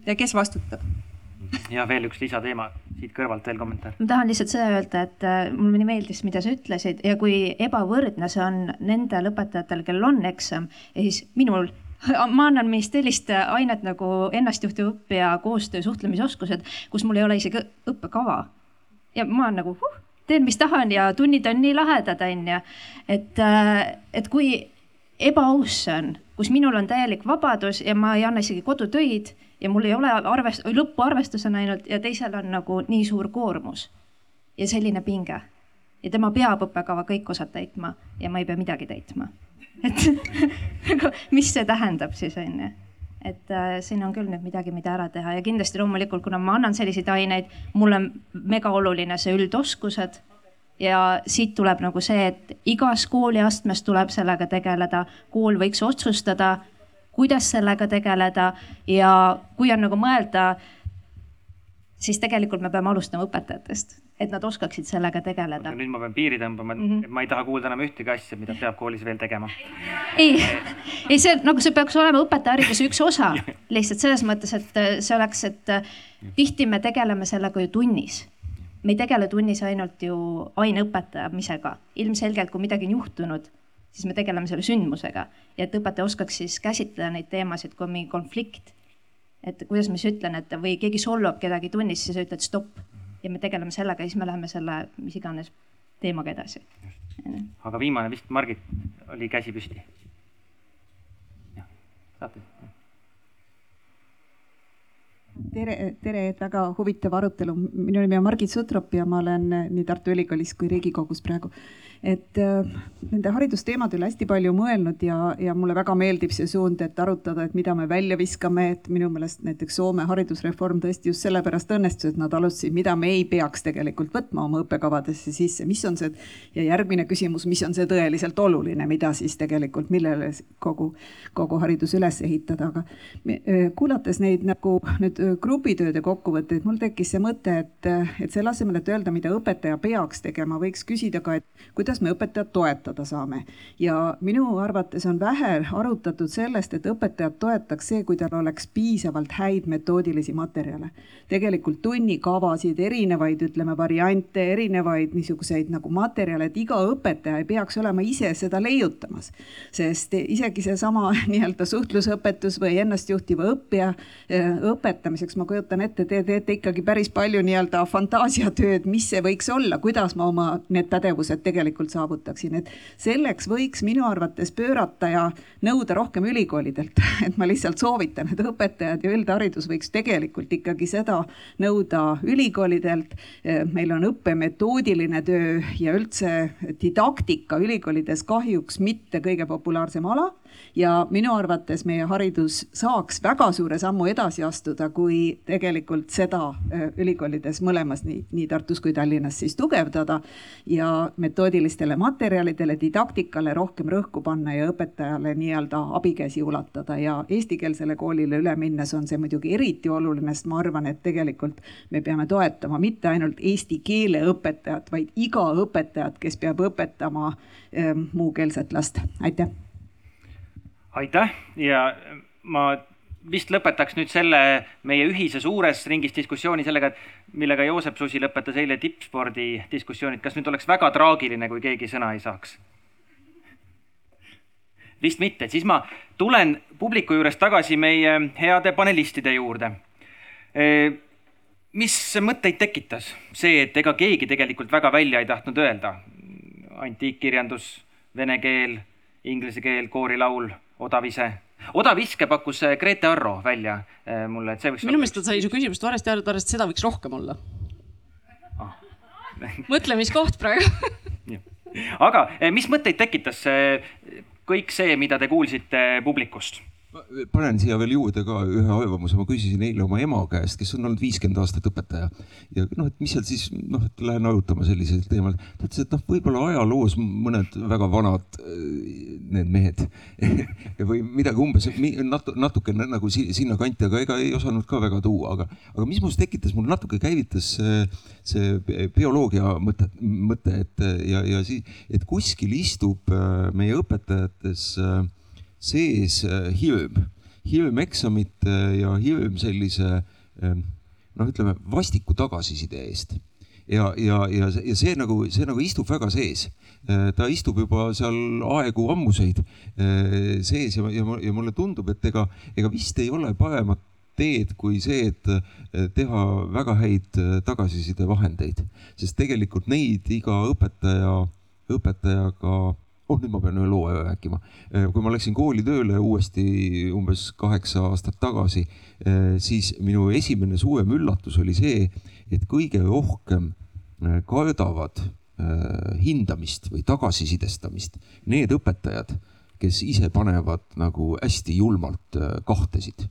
ja kes vastutab ja veel üks lisateema siit kõrvalt veel kommentaar. ma tahan lihtsalt seda öelda, et äh, mulle nii meeldis, mida sa ütlesid ja kui ebavõrdne see on nendel õpetajatel, kellel on eksam siis minul ma annan meist sellist ainet nagu ennastjuhtiv õppija koostöö suhtlemisoskused, kus mul ei ole isegi õppekava. ja ma olen nagu huh, teen, mis tahan ja tunnid on nii lahedad, onju. et, äh, et kui ebaaus see on, kus minul on täielik vabadus ja ma ei anna isegi kodutöid ja mul ei ole arvest-, lõpuarvestusena ainult ja teisel on nagu nii suur koormus ja selline pinge. ja tema peab õppekava kõik osad täitma ja ma ei pea midagi täitma. et nagu, mis see tähendab siis on ju et äh, siin on küll nüüd midagi, mida ära teha ja kindlasti loomulikult, kuna ma annan selliseid aineid, mul on mega oluline see üldoskused ja siit tuleb nagu see, et igas kooliastmes tuleb sellega tegeleda, kool võiks otsustada kuidas sellega tegeleda ja kui on nagu mõelda, siis tegelikult me peame alustama õpetajatest, et nad oskaksid sellega tegeleda. nüüd ma pean piiri tõmbama mm, -hmm. et ma ei taha kuulda enam ühtegi asja, mida peab koolis veel tegema. ei, ei see nagu see peaks olema õpetajahariduse üks osa lihtsalt selles mõttes, et see oleks, et tihti me tegeleme sellega ju tunnis me ei tegele tunnis ainult ju aineõpetamisega, ilmselgelt kui midagi on juhtunud siis me tegeleme selle sündmusega ja et õpetaja oskaks siis käsitleda neid teemasid, kui on mingi konflikt. et kuidas ma siis ütlen, et või keegi solvab kedagi tunnis, siis sa ütled stopp ja me tegeleme sellega ja siis me läheme selle mis iganes teemaga edasi. aga viimane vist, Margit, oli käsi püsti. jah, saate tere, tere, et väga huvitav arutelu. minu nimi on Margit Sutrop ja ma olen nii Tartu Ülikoolis kui Riigikogus praegu et äh, nende haridusteemade üle hästi palju mõelnud ja, ja mulle väga meeldib see suund, et arutada, et mida me välja viskame, et minu meelest näiteks Soome haridusreform tõesti just sellepärast õnnestus, et nad alustasid, mida me ei peaks tegelikult võtma oma õppekavadesse sisse, mis on see ja järgmine küsimus, mis on see tõeliselt oluline, mida siis tegelikult, millele kogu, kogu haridus üles ehitada, aga äh, kuulates neid nagu nüüd äh, grupitööde kokkuvõtteid, mul tekkis see mõte, et, et selle asemel, et öelda, mida õpetaja peaks tegema, võiks küsida ka, et kuidas kuidas me õpetajat toetada saame. ja minu arvates on vähe arutatud sellest, et õpetajat toetaks see, kui tal oleks piisavalt häid metoodilisi materjale. tegelikult tunnikavasid, erinevaid, ütleme, variante, erinevaid niisuguseid nagu materjale, et iga õpetaja ei peaks olema ise seda leiutamas. sest isegi seesama nii-öelda suhtlusõpetus või ennastjuhtiva õppija õpetamiseks ma kujutan ette, te teete ikkagi päris palju nii-öelda fantaasiatööd, mis see võiks olla, kuidas ma oma need pädevused tegelikult saavutaksin, et selleks võiks minu arvates pöörata ja nõuda rohkem ülikoolidelt, et ma lihtsalt soovitan, et õpetajad ja üldharidus võiks tegelikult ikkagi seda nõuda ülikoolidelt. meil on õppemetoodiline töö ja üldse didaktika ülikoolides kahjuks mitte kõige populaarsem ala ja minu arvates meie haridus saaks väga suure sammu edasi astuda, kui tegelikult seda äh, ülikoolides mõlemas, nii, nii Tartus kui Tallinnas siis tugevdada ja metoodilistele materjalidele, didaktikale rohkem rõhku panna ja õpetajale nii-öelda abikäsi ulatada ja eestikeelsele koolile üle minnes on see muidugi eriti oluline, sest ma arvan, et tegelikult me peame toetama mitte ainult eesti keele õpetajat, vaid iga õpetajat, kes peab õpetama äh, muukeelset last. aitäh aitäh ja ma vist lõpetaks nüüd selle meie ühise suures ringis diskussiooni sellega, et millega Joosep Susi lõpetas eile tippspordi diskussioonid, kas nüüd oleks väga traagiline, kui keegi sõna ei saaks? vist mitte, siis ma tulen publiku juurest tagasi meie heade panelistide juurde. E, mis mõtteid tekitas see, et ega keegi tegelikult väga välja ei tahtnud öelda? antiikkirjandus, vene keel, inglise keel, koorilaul odavise. odaviske pakkus äh, Grete Arro välja äh, mulle, et see võiks. minu meelest ta sai su küsimust valesti aru, ta arvas, et seda võiks rohkem olla ah. mõtlemiskoht praegu aga äh, mis mõtteid tekitas kõik see, mida te kuulsite publikust? Panen siia veel juurde ka ühe arvamuse, ma küsisin eile oma ema käest, kes on olnud viiskümmend aastat õpetaja. Ja noh, et mis seal siis noh, et lähen arutama sellisel teemal. ta ütles, et noh, võib-olla ajaloos mõned väga vanad need mehed või midagi umbes natu, natukene nagu sinnakanti, aga ega ei osanud ka väga tuua, aga, aga mis must tekitas, mul natuke käivitas see, see bioloogia mõte, mõte, et ja, ja siis, et kuskil istub äh, meie õpetajates äh, sees äh, hirm, hirm eksamite ja hirm sellise ähm, noh, ütleme vastiku tagasiside eest. Ja, ja, ja, ja see nagu, see nagu istub väga sees. Äh, ta istub juba seal aegu ammuseid äh, sees ja, ja, ja mulle tundub, et ega, ega vist ei ole paremat teed kui see, et teha väga häid tagasisidevahendeid, sest tegelikult neid iga õpetaja, õpetajaga oh nüüd ma pean ühe loo rääkima. Äh, kui ma läksin kooli tööle uuesti umbes kaheksa aastat tagasi, äh, siis minu esimene suurem üllatus oli see, et kõige rohkem äh, kardavad hindamist või tagasisidestamist need õpetajad, kes ise panevad nagu hästi julmalt kahtesid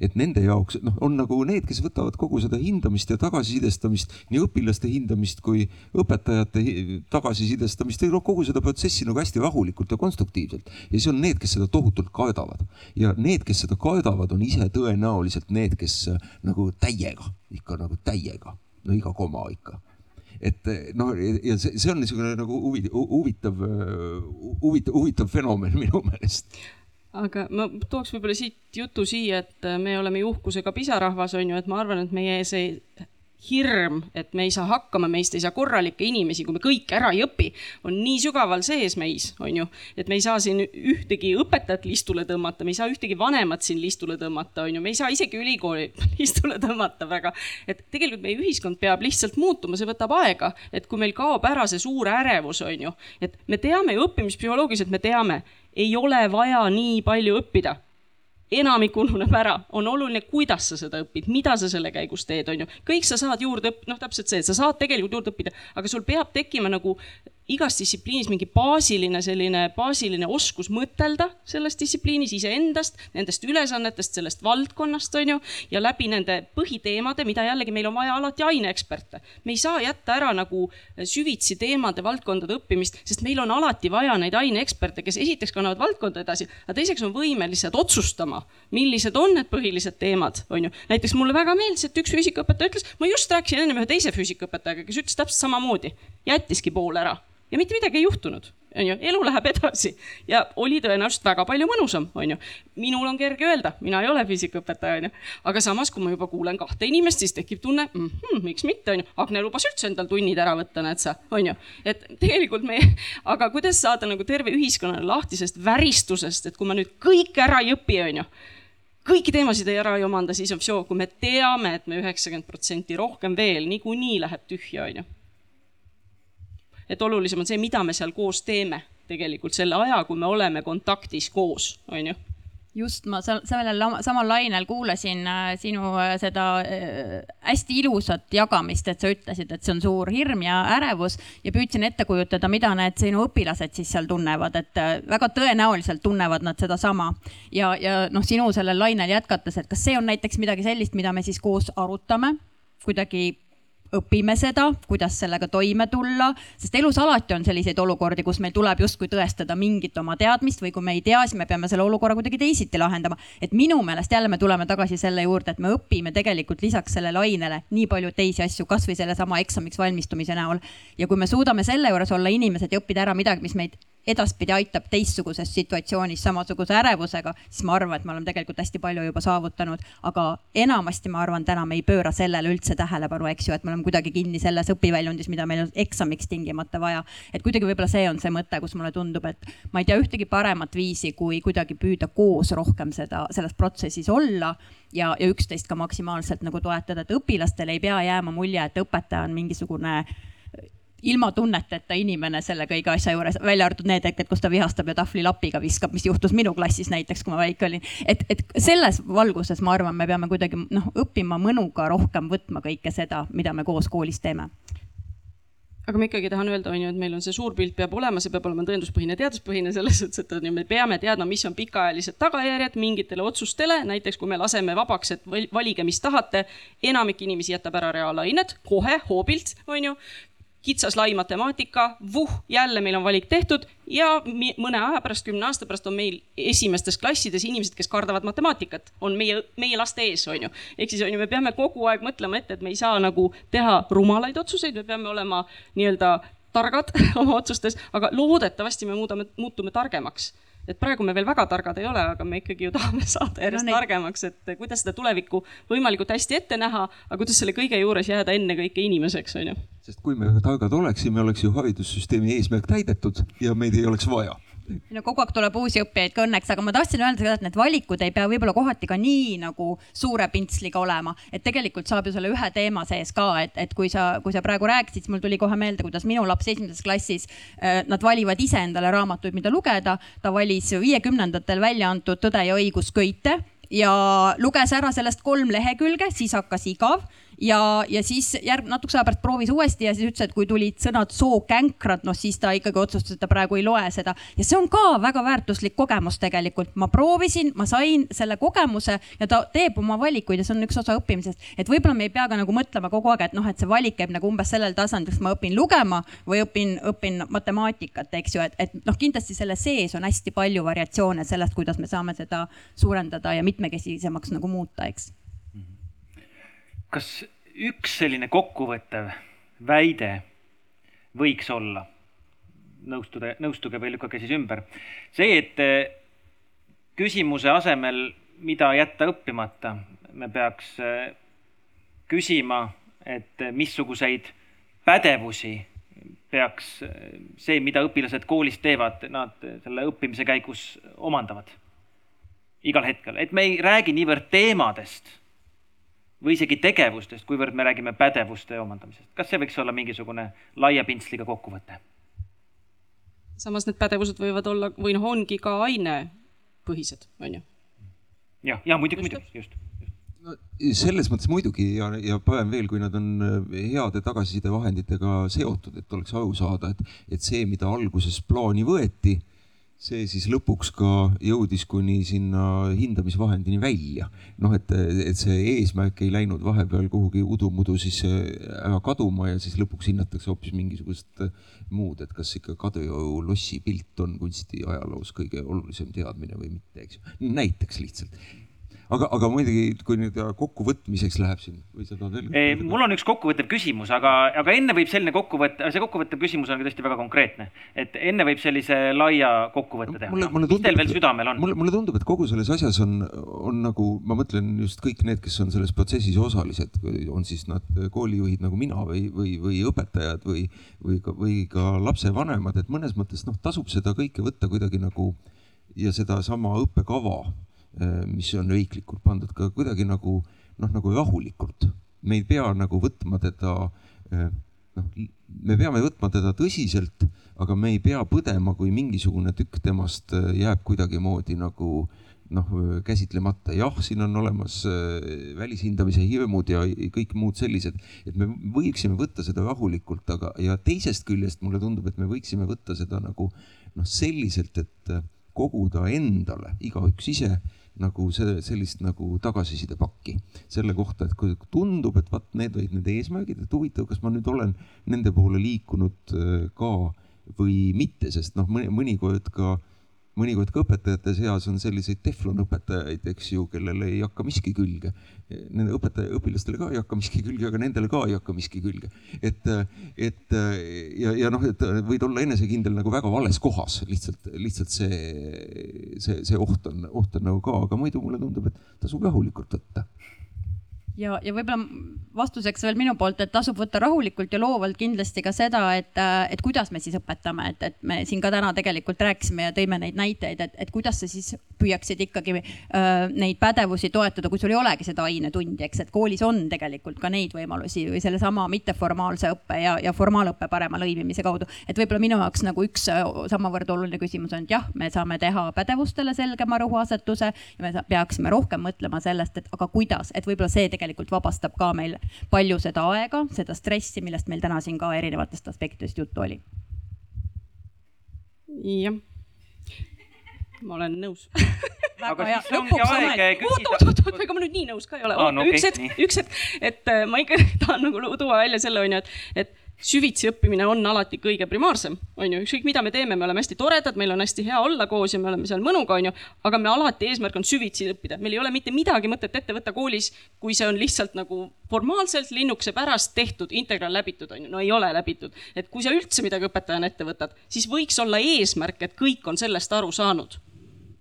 et nende jaoks noh, on nagu need, kes võtavad kogu seda hindamist ja tagasisidestamist, nii õpilaste hindamist kui õpetajate tagasisidestamist, noh kogu seda protsessi nagu hästi rahulikult ja konstruktiivselt. ja siis on need, kes seda tohutult kardavad ja need, kes seda kardavad, on ise tõenäoliselt need, kes äh, nagu täiega, ikka nagu täiega, no iga koma ikka. Et noh, ja see, see on niisugune nagu huvitav, huvitav, huvitav fenomen minu meelest aga ma tooks võib-olla siit jutu siia, et me oleme ju uhkusega pisarahvas, on ju, et ma arvan, et meie see hirm, et me ei saa hakkama, meist ei saa korralikke inimesi, kui me kõike ära ei õpi, on nii sügaval sees meis, on ju. et me ei saa siin ühtegi õpetajat listule tõmmata, me ei saa ühtegi vanemat siin listule tõmmata, on ju, me ei saa isegi ülikooli listule tõmmata väga. et tegelikult meie ühiskond peab lihtsalt muutuma, see võtab aega, et kui meil kaob ära see suur ärevus, on ju, et me teame ju õppimispsühholoogiliselt, me teame ei ole vaja nii palju õppida enamik ununeb ära, on oluline, kuidas sa seda õpid, mida sa selle käigus teed, on ju. kõik sa saad juurde õppida, noh, täpselt see, et sa saad tegelikult juurde õppida, aga sul peab tekkima nagu igas distsipliinis mingi baasiline selline, baasiline oskus mõtelda selles distsipliinis iseendast, nendest ülesannetest, sellest valdkonnast, on ju, ja läbi nende põhiteemade, mida jällegi meil on vaja alati aineeksperte. me ei saa jätta ära nagu süvitsi teemade, valdkondade õppimist, sest meil on alati vaja neid aineeksperte, kes esiteks kannavad valdkonda edasi, aga teiseks on võimelised otsustama, millised on need põhilised teemad, on ju. näiteks mulle väga meeldis, et üks füüsikaõpetaja ütles, ma just rääkisin ennem ühe teise füüsikaõpetajaga, kes ütles täpselt samamoodi, jättiski pool ära ja mitte midagi ei juhtunud, on ju, elu läheb edasi ja oli tõenäoliselt väga palju mõnusam, on ju. minul on kerge öelda, mina ei ole füüsikaõpetaja, on ju, aga samas, kui ma juba kuulen kahte inimest, siis tekib tunne mm, -hmm, miks mitte, on ju, Agne lubas üldse endal tunnid ära võtta, näed sa, on ju. et tegelikult me, aga kuidas saada nagu terve ühiskonnale lahti sellest väristusest, et kui ma nüüd kõike ära ei õpi, on ju kõiki teemasid ei ära ei omanda, siis on vsjo, kui me teame, et me üheksakümmend protsenti rohkem veel niikuinii läheb tühja, onju. Et olulisem on see, mida me seal koos teeme tegelikult selle aja, kui me oleme kontaktis koos, onju just ma sellel samal lainel kuulasin äh, sinu äh, seda äh, hästi ilusat jagamist, et sa ütlesid, et see on suur hirm ja ärevus ja püüdsin ette kujutada, mida need sinu õpilased siis seal tunnevad, et väga tõenäoliselt tunnevad nad sedasama. ja, ja noh, sinu sellel lainel jätkates, et kas see on näiteks midagi sellist, mida me siis koos arutame kuidagi õpime seda, kuidas sellega toime tulla, sest elus alati on selliseid olukordi, kus meil tuleb justkui tõestada mingit oma teadmist või kui me ei tea, siis me peame selle olukorra kuidagi teisiti lahendama. et minu meelest jälle me tuleme tagasi selle juurde, et me õpime tegelikult lisaks sellele ainele nii palju teisi asju, kasvõi sellesama eksamiks valmistumise näol. ja kui me suudame selle juures olla inimesed ja õppida ära midagi, mis meid edaspidi aitab teistsuguses situatsioonis samasuguse ärevusega, siis ma arvan, et me oleme tegelikult hästi palju juba saavutanud. aga enamasti ma arvan, täna me ei pööra sellele üldse tähelepanu, eks ju, et me oleme kuidagi kinni selles õpiväljundis, mida meil on eksamiks tingimata vaja. et kuidagi võib-olla see on see mõte, kus mulle tundub, et ma ei tea ühtegi paremat viisi, kui kuidagi püüda koos rohkem seda, selles protsessis olla ja, ja üksteist ka maksimaalselt nagu toetada, et õpilastele ei pea jääma mulje, et õpetaja on mingisugune ilma tunneteta inimene selle kõige asja juures, välja arvatud need hetked, kus ta vihastab ja tahvlilapiga viskab, mis juhtus minu klassis näiteks, kui ma väike olin. et, et selles valguses ma arvan, me peame kuidagi noh, õppima mõnuga rohkem võtma kõike seda, mida me koos koolis teeme aga ma ikkagi tahan öelda, on ju, et meil on see suur pilt peab olema, see peab olema tõenduspõhine, teaduspõhine selles suhtes, et on ju, me peame teadma, mis on pikaajalised tagajärjed mingitele otsustele, näiteks kui me laseme vabaks, et valige, mis tahate. enamik inimesi jätab ära reaalained kohe hoobilt, on ju kitsas lai matemaatika, vuh, jälle meil on valik tehtud ja mõne aja pärast, kümne aasta pärast on meil esimestes klassides inimesed, kes kardavad matemaatikat, on meie, meie laste ees, on ju. ehk siis on ju, me peame kogu aeg mõtlema ette, et me ei saa nagu teha rumalaid otsuseid, me peame olema nii-öelda targad oma otsustes, aga loodetavasti me muudame, muutume targemaks et praegu me veel väga targad ei ole, aga me ikkagi ju tahame saada järjest no, targemaks, et kuidas seda tulevikku võimalikult hästi ette näha, aga kuidas selle kõige juures jääda ennekõike inimeseks, on ju. sest kui me targad oleksime, oleks ju haridussüsteemi eesmärk täidetud ja meid ei oleks vaja no kogu aeg tuleb uusi õppijaid ka õnneks, aga ma tahtsin öelda seda, et need valikud ei pea võib-olla kohati ka nii nagu suure pintsliga olema, et tegelikult saab ju selle ühe teema sees ka, et, et kui sa, kui sa praegu rääkisid, siis mul tuli kohe meelde, kuidas minu laps esimeses klassis äh,, nad valivad ise endale raamatuid, mida lugeda. ta valis viiekümnendatel välja antud Tõde ja õigus köite ja luges ära sellest kolm lehekülge, siis hakkas igav ja, ja siis järg, natukese aja pärast proovis uuesti ja siis ütles, et kui tulid sõnad sookänkrad, noh siis ta ikkagi otsustas, et ta praegu ei loe seda. ja see on ka väga väärtuslik kogemus tegelikult. ma proovisin, ma sain selle kogemuse ja ta teeb oma valikuid ja see on üks osa õppimisest. et võib-olla me ei pea ka nagu mõtlema kogu aeg, et noh, et see valik käib nagu umbes sellel tasandil, kas ma õpin lugema või õpin, õpin matemaatikat, eks ju, et, et noh, kindlasti selle sees on hästi palju variatsioone sellest, kuidas me saame seda suurendada ja mitmekesisemaks nagu muuta, eks kas üks selline kokkuvõttev väide võiks olla, nõustuda, nõustuge või lükake siis ümber, see, et eh, küsimuse asemel, mida jätta õppimata, me peaks eh, küsima, et eh, missuguseid pädevusi peaks see, mida õpilased koolis teevad, nad selle õppimise käigus omandavad. Igal hetkel, et me ei räägi niivõrd teemadest või isegi tegevustest, kuivõrd me räägime pädevuste omandamisest. kas see võiks olla mingisugune laia pintsliga kokkuvõte? samas need pädevused võivad olla või noh, ongi ka ainepõhised, on ju. jah, ja muidugi, muidugi, just no selles mõttes muidugi ja, ja parem veel, kui nad on äh, heade tagasisidevahenditega seotud, et oleks aru saada, et, et see, mida alguses plaani võeti see siis lõpuks ka jõudis kuni sinna hindamisvahendini välja. noh, et, et see eesmärk ei läinud vahepeal kuhugi udu-mudu siis äh, ära kaduma ja siis lõpuks hinnatakse hoopis mingisugust äh, muud, et kas ikka Kadrioru lossi pilt on kunstiajaloos kõige olulisem teadmine või mitte, eks ju. näiteks lihtsalt aga, aga muidugi, kui nüüd kokkuvõtmiseks läheb siin või sa tahad veel? mul on üks kokkuvõttev küsimus, aga, aga enne võib selline kokkuvõte, see kokkuvõttev küsimus on tõesti väga konkreetne. et enne võib sellise laia kokkuvõtte teha. mis teil veel südamel on? mulle, mulle tundub, et kogu selles asjas on, on nagu, ma mõtlen just kõik need, kes on selles protsessis osalised, on siis nad koolijuhid nagu mina või, või, või õpetajad või, või ka, või ka lapsevanemad, et mõnes mõttes noh, tasub seda kõike võtta kuidagi nagu ja sedasama õppekava mis on riiklikult pandud ka kuidagi nagu noh, nagu rahulikult. me ei pea nagu võtma teda noh, me peame võtma teda tõsiselt, aga me ei pea põdema, kui mingisugune tükk temast jääb kuidagimoodi nagu noh, käsitlemata. jah, siin on olemas välishindamise hirmud ja kõik muud sellised, et me võiksime võtta seda rahulikult, aga, ja teisest küljest mulle tundub, et me võiksime võtta seda nagu noh, selliselt, et koguda endale igaüks ise nagu see, sellist nagu tagasisidepakki selle kohta, et kui tundub, et vaat need olid need eesmärgid, et huvitav, kas ma nüüd olen nende poole liikunud äh, ka või mitte, sest noh, mõnikord ka mõnikord ka õpetajate seas on selliseid teflonõpetajaid, eks ju, kellele ei hakka miski külge. Nende õpetaja, õpilastele ka ei hakka miski külge, aga nendele ka ei hakka miski külge. et, et ja, ja noh, et võid olla enesekindel nagu väga vales kohas, lihtsalt, lihtsalt see, see, see oht on, oht on nagu ka, aga muidu mulle tundub, et tasub rahulikult võtta ja, ja võib-olla vastuseks veel minu poolt, et tasub võtta rahulikult ja loovalt kindlasti ka seda, et, et kuidas me siis õpetame, et, et me siin ka täna tegelikult rääkisime ja tõime neid näiteid, et, et kuidas sa siis püüaksid ikkagi äh, neid pädevusi toetada, kui sul ei olegi seda ainetundi, eks, et koolis on tegelikult ka neid võimalusi või sellesama mitteformaalse õppe ja, ja formaalõppe parema lõimimise kaudu. et võib-olla minu jaoks nagu üks samavõrd oluline küsimus on, et jah, me saame teha pädevustele selgema rõhuasetuse ja me peaksime rohkem mõtlema sellest, et aga kuidas, et võib-olla see tegelikult vabastab ka meil palju seda aega, seda stressi, millest meil täna siin ka erinevatest aspektidest juttu oli. jah, ma olen nõus. Aga siis ongi aeg küsida. oot, oot, oot, ega ma nüüd nii nõus ka ei ole. No, üks okay, hetk, üks hetk, et äh, ma ikka tahan nagu tuua välja selle onju, et, et süvitsi õppimine on alati kõige primaarsem, on ju, ükskõik mida me teeme, me oleme hästi toredad, meil on hästi hea olla koos ja me oleme seal mõnuga, on ju, aga me alati eesmärk on süvitsi õppida, meil ei ole mitte midagi mõtet ette võtta koolis, kui see on lihtsalt nagu formaalselt linnukese pärast tehtud, integraal läbitud, on ju, no ei ole läbitud. et kui sa üldse midagi õpetajana ette võtad, siis võiks olla eesmärk, et kõik on sellest aru saanud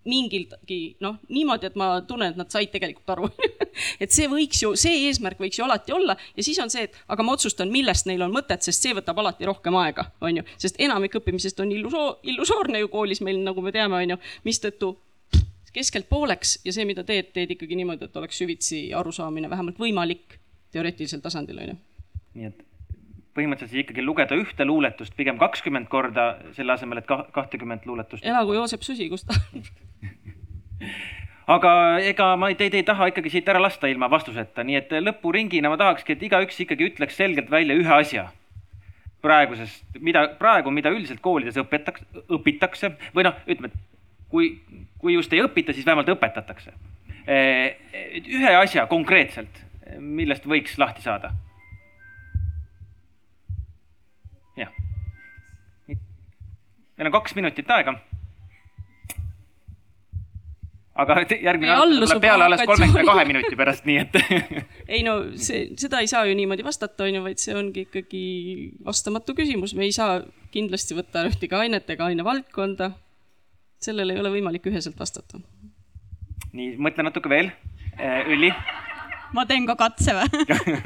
mingilgi noh, niimoodi, et ma tunnen, et nad said tegelikult aru et see võiks ju, see eesmärk võiks ju alati olla ja siis on see, et aga ma otsustan, millest neil on mõtet, sest see võtab alati rohkem aega, on ju, sest enamik õppimisest on illusoor, illusoorne ju koolis meil, nagu me teame, on ju, mistõttu keskelt pooleks ja see, mida teed, teed ikkagi niimoodi, et oleks süvitsi arusaamine vähemalt võimalik teoreetilisel tasandil, on ju. nii et põhimõtteliselt ikkagi lugeda ühte luuletust pigem kakskümmend korda, selle asemel, et kahtekümmet luuletust. elagu Joosep Susi, kus ta aga ega ma teid ei taha ikkagi siit ära lasta ilma vastuseta, nii et lõpuringina ma tahakski, et igaüks ikkagi ütleks selgelt välja ühe asja praegusest, mida praegu, mida üldiselt koolides õpetaks, õpitakse või noh, ütleme, et kui, kui just ei õpita, siis vähemalt õpetatakse. ühe asja konkreetselt, millest võiks lahti saada jah. meil on kaks minutit aega. Aga järgmine aasta tuleb peale alles kolmekümne kahe minuti pärast, nii et ei no see, seda ei saa ju niimoodi vastata, on ju, vaid see ongi ikkagi vastamatu küsimus, me ei saa kindlasti võtta ühtegi ainet ega ainevaldkonda. sellele ei ole võimalik üheselt vastata. nii, mõtle natuke veel. Äh, Ülli ma teen ka katse või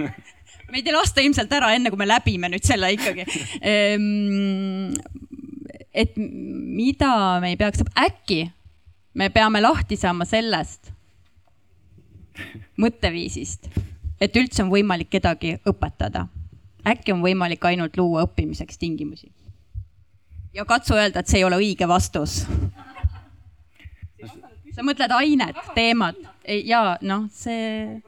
meid ei lasta ilmselt ära, enne kui me läbime nüüd selle ikkagi. Ehm, et mida me ei peaks, äkki me peame lahti saama sellest mõtteviisist, et üldse on võimalik kedagi õpetada. äkki on võimalik ainult luua õppimiseks tingimusi. ja katsu öelda, et see ei ole õige vastus. sa mõtled ainet, teemat ja noh, see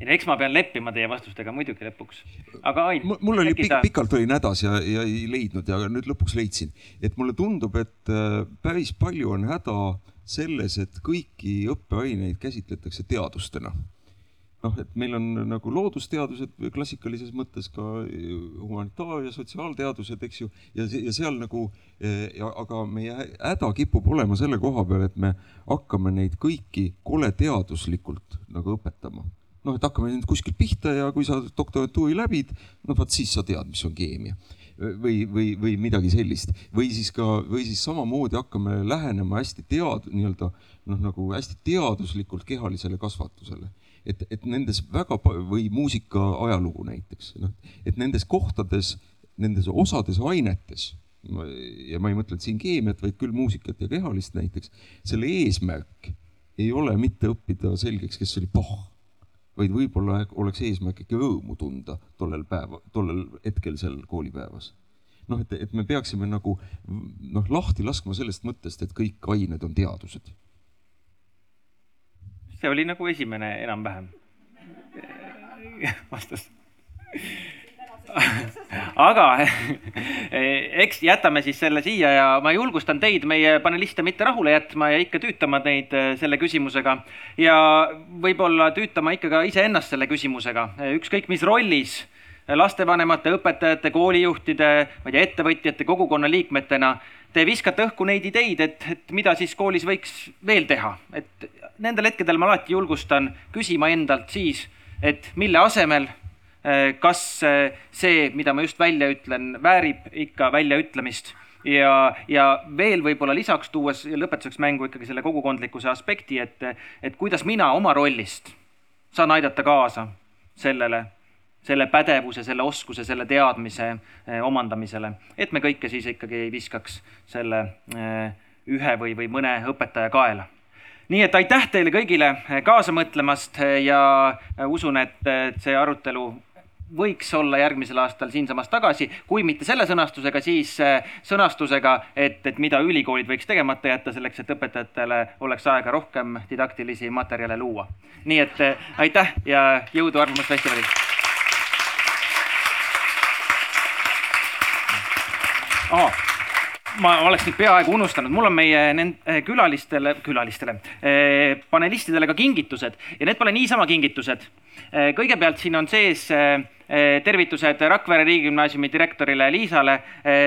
ei no eks ma pean leppima teie vastustega muidugi lõpuks, aga Ain. mul oli pikk, pikalt olin hädas ja, ja ei leidnud ja nüüd lõpuks leidsin, et mulle tundub, et äh, päris palju on häda selles, et kõiki õppeaineid käsitletakse teadustena. Noh, et meil on nagu loodusteadused klassikalises mõttes ka humanitaar- ja sotsiaalteadused, eks ju, ja, ja seal nagu, äh, aga meie häda kipub olema selle koha peal, et me hakkame neid kõiki kole teaduslikult nagu õpetama. Noh, et hakkame nüüd kuskilt pihta ja kui sa doktorantuuri läbid, no vot siis sa tead, mis on keemia või, või, või midagi sellist või siis ka, või siis samamoodi hakkame lähenema hästi tead-, nii-öelda noh, nagu hästi teaduslikult kehalisele kasvatusele. et, et nendes väga või muusika ajalugu näiteks, noh, et nendes kohtades, nendes osades ainetes ja ma ei mõtle siin keemiat, vaid küll muusikat ja kehalist näiteks, selle eesmärk ei ole mitte õppida selgeks, kes oli paha, vaid võib-olla oleks eesmärk ikka rõõmu tunda tollel päeval, tollel hetkel seal koolipäevas. noh, et, et me peaksime nagu noh, lahti laskma sellest mõttest, et kõik ained on teadused. see oli nagu esimene enam-vähem vastus aga eks jätame siis selle siia ja ma julgustan teid, meie paneliste, mitte rahule jätma ja ikka tüütama neid äh, selle küsimusega. ja võib-olla tüütama ikka ka iseennast selle küsimusega, ükskõik mis rollis lastevanemate, õpetajate, koolijuhtide, ma ei tea, ettevõtjate, kogukonna liikmetena te viskate õhku neid ideid, et, et mida siis koolis võiks veel teha, et nendel hetkedel ma alati julgustan küsima endalt siis, et mille asemel kas äh, see, mida ma just välja ütlen, väärib ikka väljaütlemist? Ja, ja veel võib-olla lisaks tuues lõpetuseks mängu ikkagi selle kogukondlikkuse aspekti, et, et kuidas mina oma rollist saan aidata kaasa sellele, selle pädevuse, selle oskuse, selle teadmise eh, omandamisele, et me kõike siis ikkagi ei viskaks selle eh, ühe või, või mõne õpetaja kaela. Nii et aitäh teile kõigile kaasa mõtlemast ja usun, et see arutelu võiks olla järgmisel aastal siinsamas tagasi, kui mitte selle sõnastusega, siis äh, sõnastusega, et, et mida ülikoolid võiks tegemata jätta selleks, et õpetajatele oleks aega rohkem didaktilisi materjale luua. nii et äh, aitäh ja jõudu Arvamusfestivalil. Oh ma oleks nüüd peaaegu unustanud, mul on meie nend-, eh, külalistele, külalistele, eh, panelistidele ka kingitused ja need pole niisama kingitused. Eh, kõigepealt siin on sees tervitused Rakvere Riigigümnaasiumi direktorile Liisale,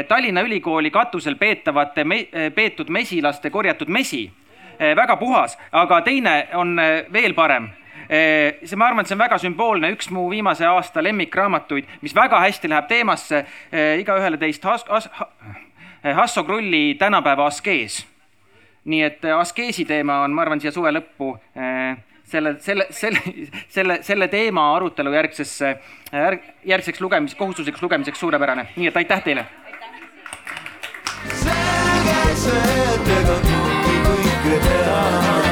Tallinna Ülikooli katusel peetavate, peetud mesilaste korjatud mesi. väga puhas, aga teine on veel parem see, ma arvan, et see on väga sümboolne, üks mu viimase aasta lemmikraamatuid, mis väga hästi läheb teemasse. igaühele teist has-, has-, Hasso Krulli tänapäeva askees. nii et eh, askeesi teema on, ma arvan, siia suve lõppu eh, selle, selle, selle, selle, selle teema arutelu järgsesse, järgseks lugemis, kohustuslikuks lugemiseks suurepärane, nii et aitäh teile. selge see, et ega kõike teha.